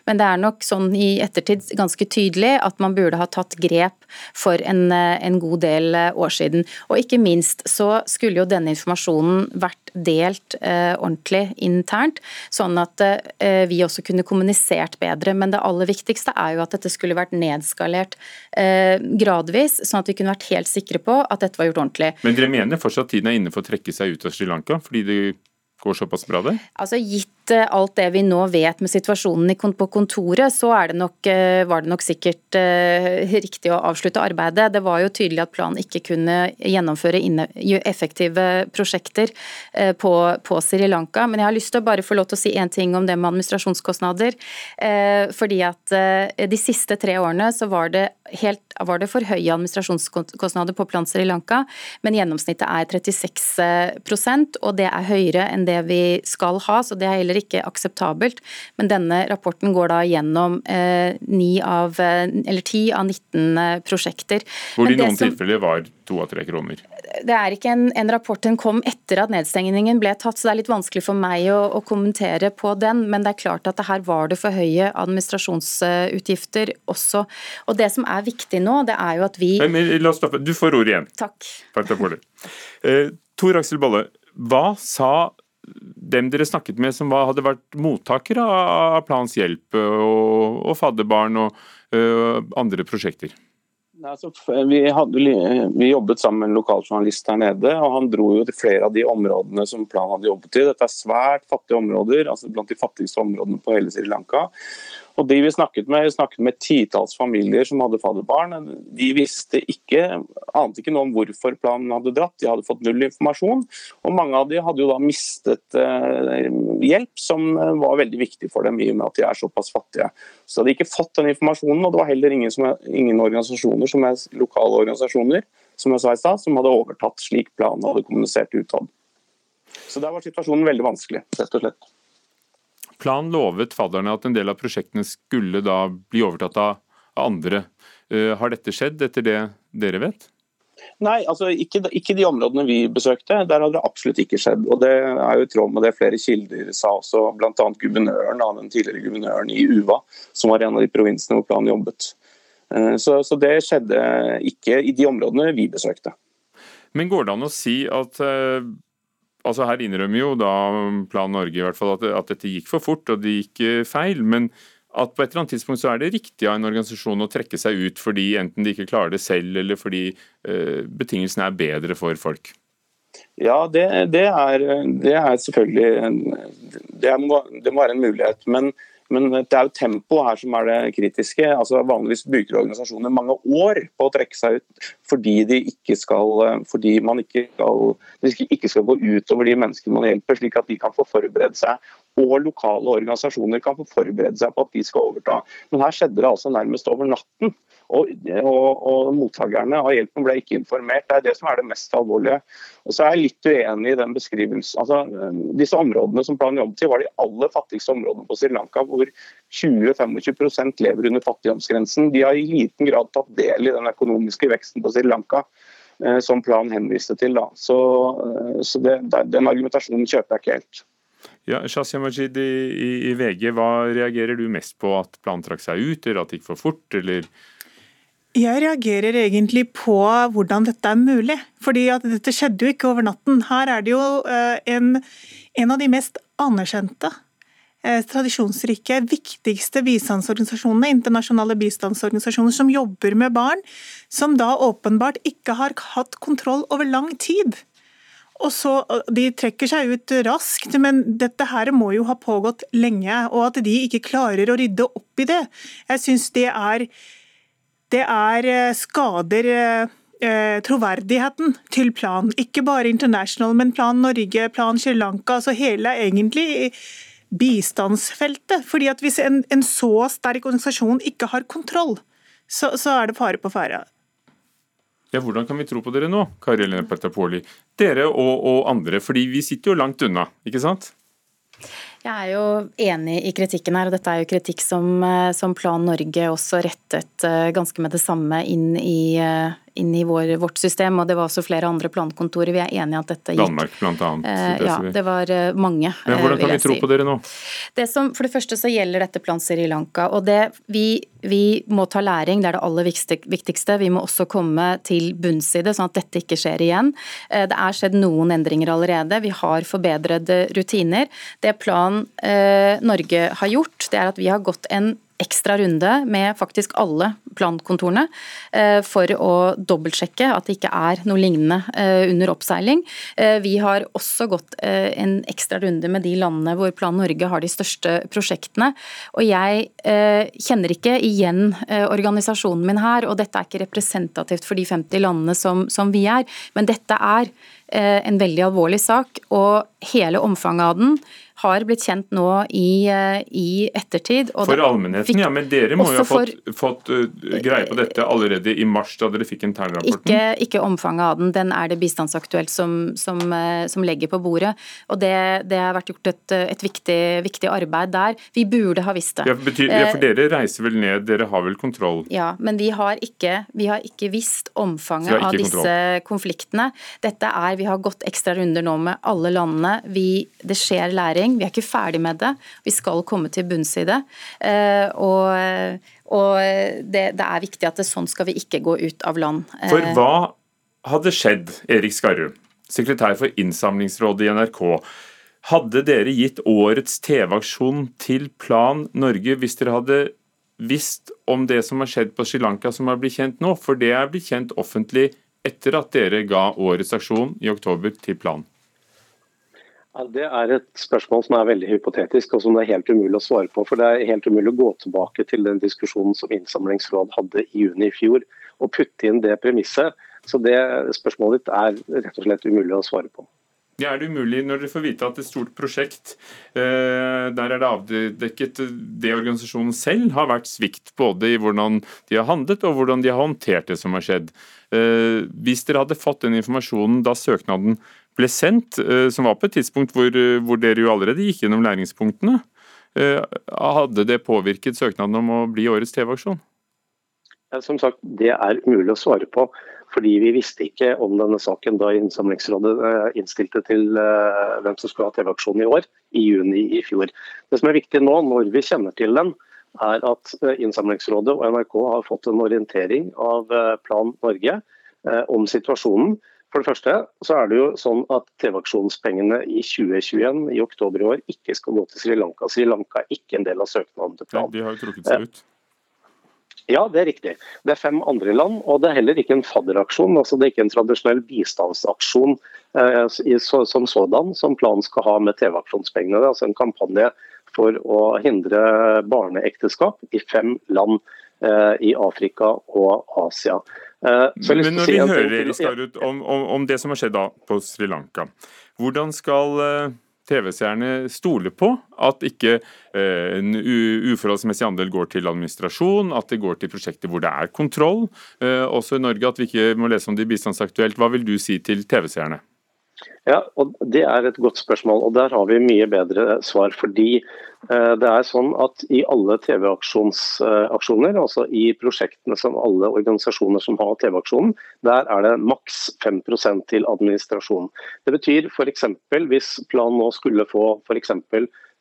Men det er nok sånn i ettertid ganske tydelig at man burde ha tatt grep for en, uh, en god del år siden. Og ikke minst så skulle jo denne informasjonen vært delt ordentlig internt, sånn at vi også kunne kommunisert bedre. Men det aller viktigste er jo at dette skulle vært nedskalert Eh, gradvis, sånn at vi kunne vært helt sikre på at dette var gjort ordentlig. Men dere mener fortsatt tiden er inne for å trekke seg ut av Sri Lanka, fordi det går såpass bra der? Altså Gitt Eh, alt det vi nå vet med situasjonen på kontoret, så det nok, eh, var det nok sikkert eh, riktig å avslutte arbeidet. Det var jo tydelig at planen ikke kunne gjennomføre effektive prosjekter på, på Sri Lanka. Men jeg har lyst til å bare få lov til å si én ting om det med administrasjonskostnader. Fordi at de siste tre årene så var det, helt, var det for høye administrasjonskostnader på Plan Sri Lanka, men gjennomsnittet er 36% og det er høyere enn det vi skal ha. så det er heller heller ikke akseptabelt. Men denne rapporten går da gjennom eh, 9 av, eh, eller 10 av 19 eh, prosjekter. Hvor det i noen som, tilfeller var to av tre kroner? Det er ikke en, en, rapport den kom etter at nedstengningen ble tatt, så det er litt vanskelig for meg å, å, kommentere på den. Men det er klart at det her var det for høye administrasjonsutgifter også. Og det som er viktig nå, det er jo at vi men, men, La oss stoppe. Du får ordet igjen. Takk. Takk for det. Eh, Tor Aksel Bolle, hva sa dem dere snakket med som hadde vært mottakere av Plans hjelp og, fadderbarn og uh, andre prosjekter? Altså, vi, hadde, vi, jobbet sammen med en lokaljournalist her nede, og han dro jo til flere av de områdene som Plan hadde jobbet i. Dette er svært fattige områder, altså blant de fattigste områdene på hele Sri Lanka. Og de Vi snakket med, vi snakket med titalls familier som hadde fadderbarn. De visste ikke, ante ikke noe om hvorfor planen hadde dratt. De hadde fått null informasjon. Og mange av de hadde jo da mistet eh, hjelp, som eh, var veldig viktig for dem i og med at de er såpass fattige. Så de hadde ikke fått den informasjonen, og det var heller ingen, som, ingen organisasjoner som er lokale organisasjoner som jeg sa i sted, som hadde overtatt slik planen hadde kommunisert utad. Så der var situasjonen veldig vanskelig, rett og slett. Plan lovet fadderne at en del av prosjektene skulle da bli overtatt av andre. Har dette skjedd, etter det dere vet? Nei, altså ikke, ikke, de områdene vi besøkte. Der hadde det absolutt ikke skjedd. og Det er jo i tråd med det flere kilder sa også, bl.a. guvernøren, den tidligere guvernøren i UVA, som var en av de provinsene hvor planen jobbet. Eh, så, så, det skjedde ikke i de områdene vi besøkte. Men går det an å si at eh, altså Her innrømmer jo da Plan Norge i hvert fall at, at dette gikk for fort og det gikk eh, feil. men at på et eller annet tidspunkt så er det riktig av en organisasjon å trekke seg ut fordi enten de ikke klarer det selv, eller fordi eh, betingelsene er bedre for folk? Ja, det, det, er, det er, selvfølgelig det, må, det, må, være en mulighet. Men, men, det er jo tempoet her som er det kritiske. Altså Vanligvis bruker organisasjoner mange år på å trekke seg ut fordi, de ikke skal, fordi man ikke skal, ikke skal gå utover de menneskene man hjelper, slik at de kan få forberede seg og lokale organisasjoner kan få forberede seg på at de skal overta. Men her skjedde det altså nærmest over natten. Og, og, og mottakerne av hjelpen ble ikke informert. Det er det som er det mest alvorlige. Og så er jeg litt uenig i den beskrivelsen. Altså, disse områdene som planen jobbet i, var de aller fattigste områdene på Sri Lanka, hvor 20-25% lever under fattigdomsgrensen. De har i liten grad tatt del i den økonomiske veksten på Sri Lanka eh, som planen henviste til. Da. Så, eh, så det, den argumentasjonen kjøper jeg ikke helt. Ja, Shazia Majid i, i, i, VG, hva reagerer du mest på? At planen trakk seg ut, eller at det gikk for fort, eller? Jeg reagerer egentlig på hvordan dette er mulig. Fordi at dette skjedde jo ikke over natten. Her er det jo uh, en, en, av de mest anerkjente, uh, tradisjonsrike, viktigste bistandsorganisasjonene, internasjonale bistandsorganisasjoner som jobber med barn, som da åpenbart ikke har hatt kontroll over lang tid. Og så, De trekker seg ut raskt, men dette her må jo ha pågått lenge. Og at de ikke klarer å rydde opp i det, jeg syns det er Det er eh, skader eh, troverdigheten til planen. Ikke bare International, men Plan Norge, Plan Sri Lanka. altså Hele egentlig bistandsfeltet. Fordi at Hvis en, en så sterk organisasjon ikke har kontroll, så, så er det fare på ferde. Ja, Hvordan kan vi tro på dere nå, Kari Helene Petapoli? Dere og, og andre, fordi vi sitter jo langt unna, ikke sant? Jeg er jo enig i kritikken her, og dette er jo kritikk som, eh, som Plan Norge også rettet eh, ganske med det samme inn i, eh, inn i vår, vårt system. og Det var også flere andre plankontorer. Vi er enige at dette gikk Danmark annet. Eh, ja, det var mange. Men Hvordan kan vi tro på dere nå? Det som, for det første så gjelder dette Plan Sri Lanka. og det vi, vi må ta læring, det er det aller viktigste. Vi må også komme til bunns i det, sånn at dette ikke skjer igjen. Det er skjedd noen endringer allerede. Vi har forbedrede rutiner. Det Plan eh, Norge har gjort, det er at vi har gått en ekstra runde med faktisk alle plankontorene eh, for å dobbeltsjekke at det ikke er noe lignende eh, under oppseiling. Eh, vi har også gått en ekstra runde med de landene hvor Plan Norge har de største prosjektene. Og jeg kjenner ikke igjen organisasjonen min her, og dette er ikke representativt for de 50 landene som, som vi er, men dette er en veldig alvorlig sak, og hele omfanget av den har blitt kjent nå i, eh, i ettertid. for allmennheten, ja. Men dere må jo ha fått, for, fått uh, greie på dette allerede i mars, da dere fikk internrapporten? Ikke, ikke omfanget av den. Den er det Bistandsaktuelt som, som, uh, som legger på bordet. Og det, det har vært gjort et, et viktig, viktig, arbeid der. Vi burde ha visst det. Ja, betyr, ja, For dere reiser vel ned, dere har vel kontroll? Ja, men vi har ikke, vi har ikke visst omfanget av disse kontroll. konfliktene. Dette er, Vi har gått ekstra runder nå med alle landene. Vi, det skjer læring. Vi er ikke ferdig med det. Vi skal komme til bunns i det. Eh, og, og det, det, er viktig at det, sånn skal vi ikke gå ut av land. For eh, hva hadde skjedd, Erik Skarrum, sekretær for Innsamlingsrådet i NRK. Hadde dere gitt årets TV-aksjon til Plan Norge hvis dere hadde visst om det som har skjedd på Sri Lanka som har blitt kjent nå? For det er blitt kjent offentlig etter at dere ga årets aksjon i oktober til Plan. Ja, det er et spørsmål som er veldig hypotetisk og som det er helt umulig å svare på. For det er helt umulig å gå tilbake til den diskusjonen som Innsamlingsråd hadde i juni i fjor, og putte inn det premisset. Så det spørsmålet ditt er rett og slett umulig å svare på. Ja, er det umulig når dere får vite at et stort prosjekt, eh, der er det avdekket det organisasjonen selv har vært svikt, både i hvordan de har handlet og hvordan de har håndtert det som har skjedd. Eh, hvis dere hadde fått den informasjonen da søknaden ble sendt, eh, som var på et tidspunkt hvor, eh, hvor dere jo allerede gikk gjennom læringspunktene. Hadde det påvirket søknaden om å bli årets TV-aksjon? Som sagt, Det er umulig å svare på. Fordi vi visste ikke om denne saken da Innsamlingsrådet innstilte til hvem som skulle ha TV-aksjon i år, i juni i fjor. Det som er viktig nå, når vi kjenner til den, er at Innsamlingsrådet og NRK har fått en orientering av Plan Norge om situasjonen. For det første så er det jo sånn at TV-aksjonspengene i 2021 i oktober i år ikke skal gå til Sri Lanka. Sri Lanka er ikke en del av søknaden til plan. De har jo trukket seg ut. Ja, det er riktig. Det er fem andre land, og det er heller ikke en fadderaksjon. altså Det er ikke en tradisjonell bistandsaksjon eh, som sådan som planen skal ha med TV-aksjonspengene. Det er altså en kampanje for å hindre barneekteskap i fem land eh, i Afrika og Asia. Eh, Men når vi hører Skarut, om, om, om, det som har skjedd da på Sri Lanka, hvordan skal eh, TV-seerne stole på at ikke eh, en uforholdsmessig andel går til administrasjon, at det går til prosjekter hvor det er kontroll, også i Norge, at vi ikke må lese om det i Bistandsaktuelt. Hva vil du si til TV-seerne? Ja, og Det er et godt spørsmål, og der har vi mye bedre svar. fordi eh, det er sånn at I alle TV-aksjoner, altså i prosjektene som alle organisasjoner som har TV-aksjonen, der er det maks 5% til administrasjon. Det betyr f.eks. hvis planen nå skulle få f.eks.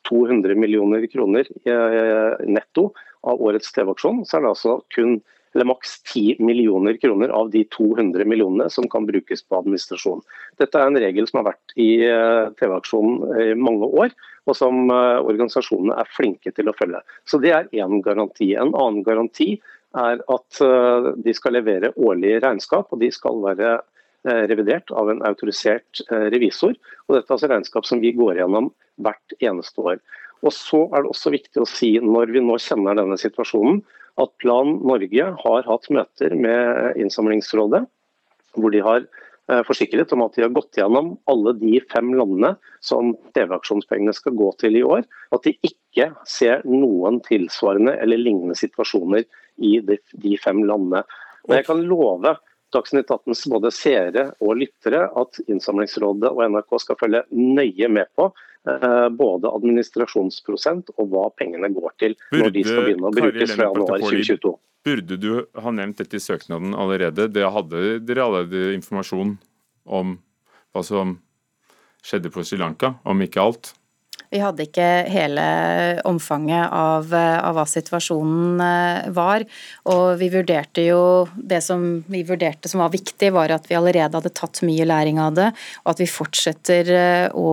200 millioner kroner eh, netto av årets TV-aksjon, så er det altså kun eller maks 10 millioner kroner av de 200 millionene som kan brukes på administrasjon. Dette er en regel som har vært i eh, TV-aksjonen i mange år, og som eh, organisasjonene er flinke til å følge. Så Det er én garanti. En annen garanti er at eh, de skal levere årlige regnskap, og de skal være revidert av en autorisert revisor. Og Dette er altså regnskap som vi går gjennom hvert eneste år. Og så er det også viktig å si, når vi nå kjenner denne situasjonen, at Plan Norge har hatt møter med Innsamlingsrådet, hvor de har eh, forsikret om at de har gått gjennom alle de fem landene som TV-aksjonspengene skal gå til i år. At de ikke ser noen tilsvarende eller lignende situasjoner i de fem landene. Men jeg kan love Dagsnytt 18s både seere og lyttere at Innsamlingsrådet og NRK skal følge nøye med på Eh, både administrasjonsprosent og hva pengene går til burde, når de skal begynne å brukes fra januar 2022. Burde du ha nevnt dette i søknaden allerede? Det hadde dere allerede informasjon om hva som skjedde på Sri Lanka, om ikke alt? Vi hadde ikke hele omfanget av, av, hva situasjonen eh, var. Og vi vurderte jo Det som vi vurderte som var viktig, var at vi allerede hadde tatt mye læring av det, og at vi fortsetter eh, å,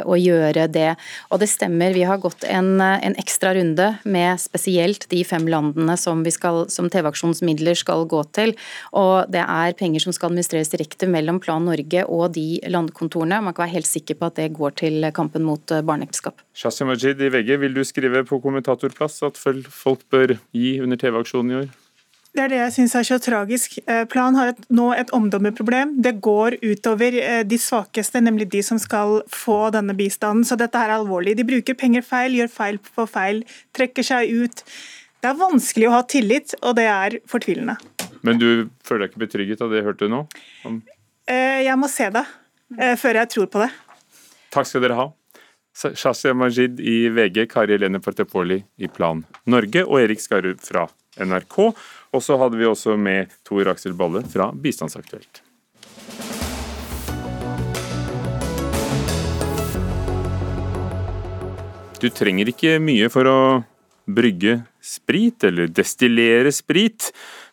å gjøre det. Og det stemmer, vi har gått en, en, ekstra runde med spesielt de fem landene som, som TV-aksjonsmidler skal gå til. Og det er penger som skal administreres direkte mellom Plan Norge og de landkontorene. Man kan være helt sikker på at det går til kampen mot barneekteskap ekteskap. Shazia Majid i VG, vil du skrive på kommentatorplass at folk bør gi under TV-aksjonen i år? Det er det jeg syns er så tragisk. Eh, Plan har et, nå et omdømmeproblem. Det går utover eh, de svakeste, nemlig de som skal få denne bistanden. Så dette er alvorlig. De bruker penger feil, gjør feil på feil, trekker seg ut. Det er vanskelig å ha tillit, og det er fortvilende. Men du føler deg ikke betrygget av det jeg hørte nå? Om... Eh, jeg må se det før jeg tror på det. Takk skal dere ha. Shazia Majid i VG, Kari Helene Partepoli i Plan Norge og Erik Skarud fra NRK. Og så hadde vi også med Tor Aksel Balle fra Bistandsaktuelt. Du trenger ikke mye for å brygge sprit, eller destillere sprit.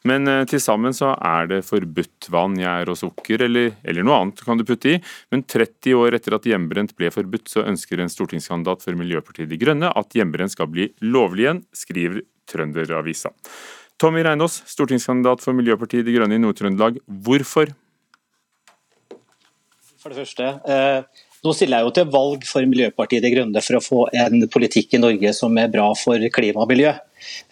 Men eh, til sammen så er det forbudt vann, gjær og sukker, eller, eller, noe annet kan du putte i. Men 30 år etter at hjemmebrent ble forbudt, så ønsker en stortingskandidat for Miljøpartiet De Grønne at hjemmebrent skal bli lovlig igjen, skriver Trønderavisa. Tommy Reinås, stortingskandidat for Miljøpartiet De Grønne i Nord-Trøndelag. Hvorfor? For det første, eh nå stiller jeg jo til valg for Miljøpartiet De Grønne for å få en politikk i Norge som er bra for klima og miljø.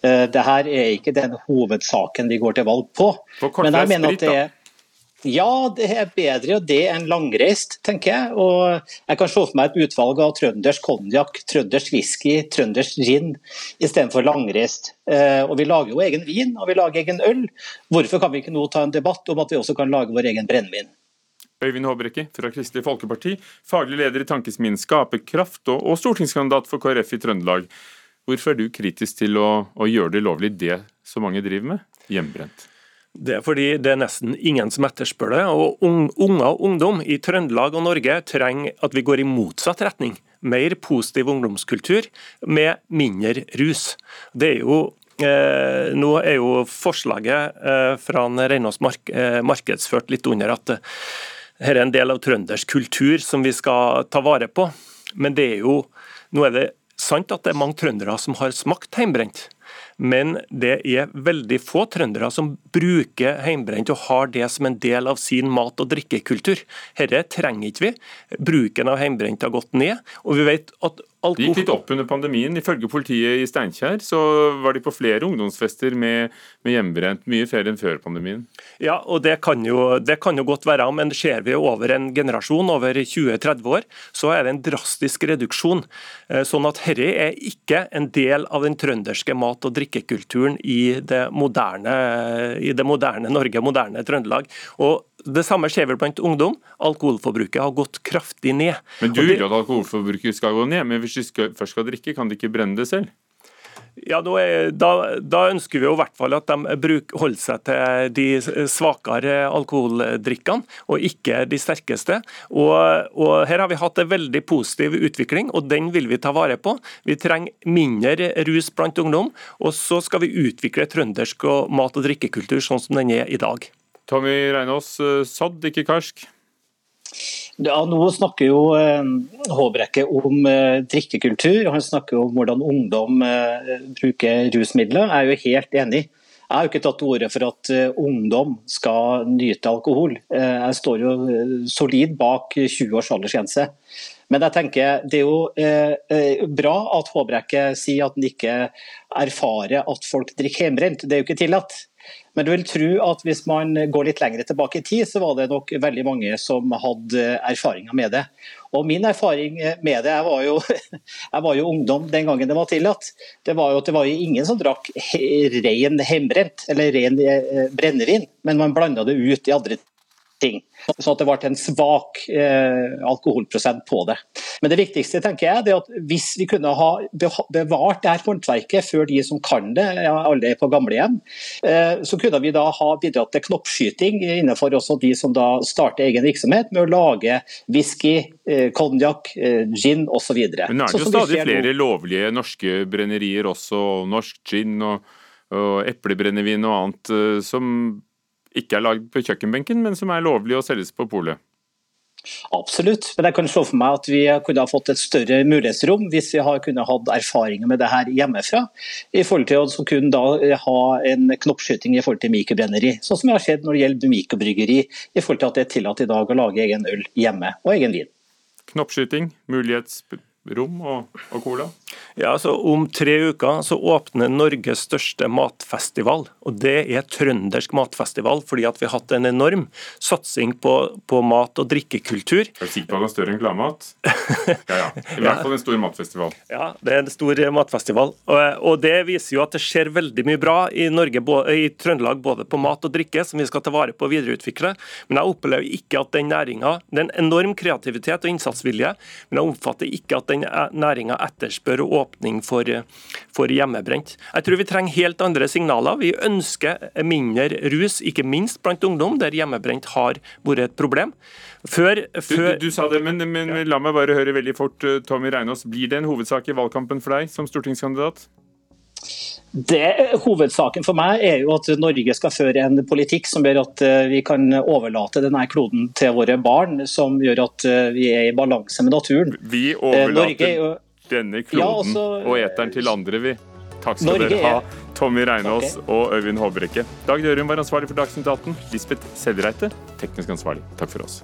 Eh, Dette er ikke den hovedsaken vi går til valg på. Men jeg mener at det er ja, det er bedre det enn langreist, tenker jeg. Og jeg kan se for meg et utvalg av trøndersk konjakk, trøndersk whisky, trøndersk gin istedenfor langreist. Eh, og vi lager jo egen vin og vi lager egen øl. Hvorfor kan vi ikke nå ta en debatt om at vi også kan lage vår egen brennevin? Øyvind Håbrekke fra Kristelig Folkeparti, faglig leder i Tankesmien Skaperkraft og, og stortingskandidat for KrF i Trøndelag. Hvorfor er du kritisk til å, å gjøre det lovlig, det så mange driver med? Hjemmebrent. Det er fordi det er nesten ingen som etterspør det. og Unger og ungdom i Trøndelag og Norge trenger at vi går i motsatt retning. Mer positiv ungdomskultur med mindre rus. Det er jo Eh, nå er jo forslaget eh, fra Reinås mark eh, markedsført litt under at her er en del av trøndersk kultur som vi skal ta vare på. Men det er jo, nå er det sant at det er mange trøndere som har smakt heimbrent. Men det er veldig få trøndere som bruker heimbrent og har det som en del av sin mat- og drikkekultur. Dette trenger ikke vi. Bruken av heimbrent har gått ned. og vi vet at. Det gikk litt opp under pandemien. Ifølge politiet i Steinkjer så var de på flere ungdomsfester med, med hjemmebrent, mye flere enn før pandemien. Ja, og det kan, jo, det kan jo godt være, men ser vi over en generasjon, over 20-30 år, så er det en drastisk reduksjon. Eh, sånn at herre er ikke en del av den trønderske mat- og drikkekulturen i det moderne, i det moderne Norge, moderne Trøndelag. Og det samme skjer vel blant ungdom. Alkoholforbruket har gått kraftig ned. Men Du vil jo at alkoholforbruket skal gå ned, men hvis du skal, først skal drikke, kan de ikke brenne det selv? Ja, da, da, ønsker vi jo i hvert fall at de bruk, holder seg til de svakere alkoholdrikkene, og ikke de sterkeste. Og, og, Her har vi hatt en veldig positiv utvikling, og den vil vi ta vare på. Vi trenger mindre rus blant ungdom, og så skal vi utvikle trøndersk mat- og drikkekultur sånn som den er i dag. Tommy Reinås, eh, ikke karsk? Ja, Nå snakker jo eh, Håbrekke om eh, drikkekultur, han snakker om hvordan ungdom bruker rusmidler. Jeg er jo helt enig. Jeg har jo ikke tatt til orde for at ungdom skal nyte alkohol. Jeg står jo solid bak 20 års aldersgrense. Men jeg tenker det er jo bra at Håbrekke sier at han ikke erfarer at folk drikker hjemmebrent. Det er jo ikke tillatt. Men du vil tro at hvis man går litt lenger tilbake i tid, så var det nok veldig mange som hadde erfaringer med det. Og Min erfaring med det, jeg var jo, *laughs* jeg var jo ungdom den gangen det var tillatt, det var jo at det var ingen som drakk ren hjemmebrent eller ren eh, brennevin, men man blanda det ut i andre ting. Så at det ble en svak eh, alkoholprosent på det. Men det viktigste tenker jeg, er at hvis vi kunne ha bevart det her håndverket før de som kan det, alle er på gamlehjem, eh, så kunne vi da ha bidratt til knoppskyting innenfor også de som da starter egen virksomhet med å lage whisky, eh, konjakk, eh, gin osv. Men nå er det jo stadig flere lovlige norske brennerier også, norsk gin og, og eplebrennevin og annet eh, som ikke er lagd på kjøkkenbenken, men som er lovlig å selges på polet? Absolutt, men jeg kan se for meg at vi kunne ha fått et større mulighetsrom hvis vi har kunnet hatt erfaringer med det her hjemmefra. I forhold til å kunne da ha en knoppskyting i forhold til mikrobrenneri. Sånn som vi har sett når det gjelder mikrobryggeri, i forhold til at det er tillatt i dag å lage egen øl hjemme og egen vin. Knoppskyting, mulighetsrom og, og cola? Ja, så Om tre uker så åpner Norges største matfestival. Og Det er trøndersk matfestival, fordi at vi har hatt en enorm satsing på, på mat- og drikkekultur. Er du sikker på at det er større enn Gladmat? Ja, ja. *laughs* I hvert fall en stor matfestival. Ja, det er en stor matfestival. Og, og Det viser jo at det skjer veldig mye bra i, Norge, i Trøndelag, både på mat og drikke, som vi skal ta vare på og videreutvikle. Men jeg opplever ikke at den næringa Det er en enorm kreativitet og innsatsvilje, men jeg oppfatter ikke at den næringa etterspør åpning for, for, hjemmebrent. Jeg tror vi trenger helt andre signaler. Vi ønsker mindre rus, ikke minst blant ungdom, der hjemmebrent har vært et problem. Før, før... Du, du, sa det, men, men ja. la meg bare høre veldig fort, eh, Tommy Reinås. Blir det en hovedsak i valgkampen for deg som stortingskandidat? Det, hovedsaken for meg er jo at Norge skal føre en politikk som gjør at eh, vi kan overlate denne kloden til våre barn, som gjør at eh, vi er i balanse med naturen. Vi eh, overlater Norge, denne kloden ja, også, og eteren til andre, vi. Takk skal Norge dere ha, Tommy Reinås okay. og Øyvind Håbrekke. Dag Dørum var ansvarlig for Dagsnytt 18. Lisbeth Sellreite, teknisk ansvarlig. Takk for oss.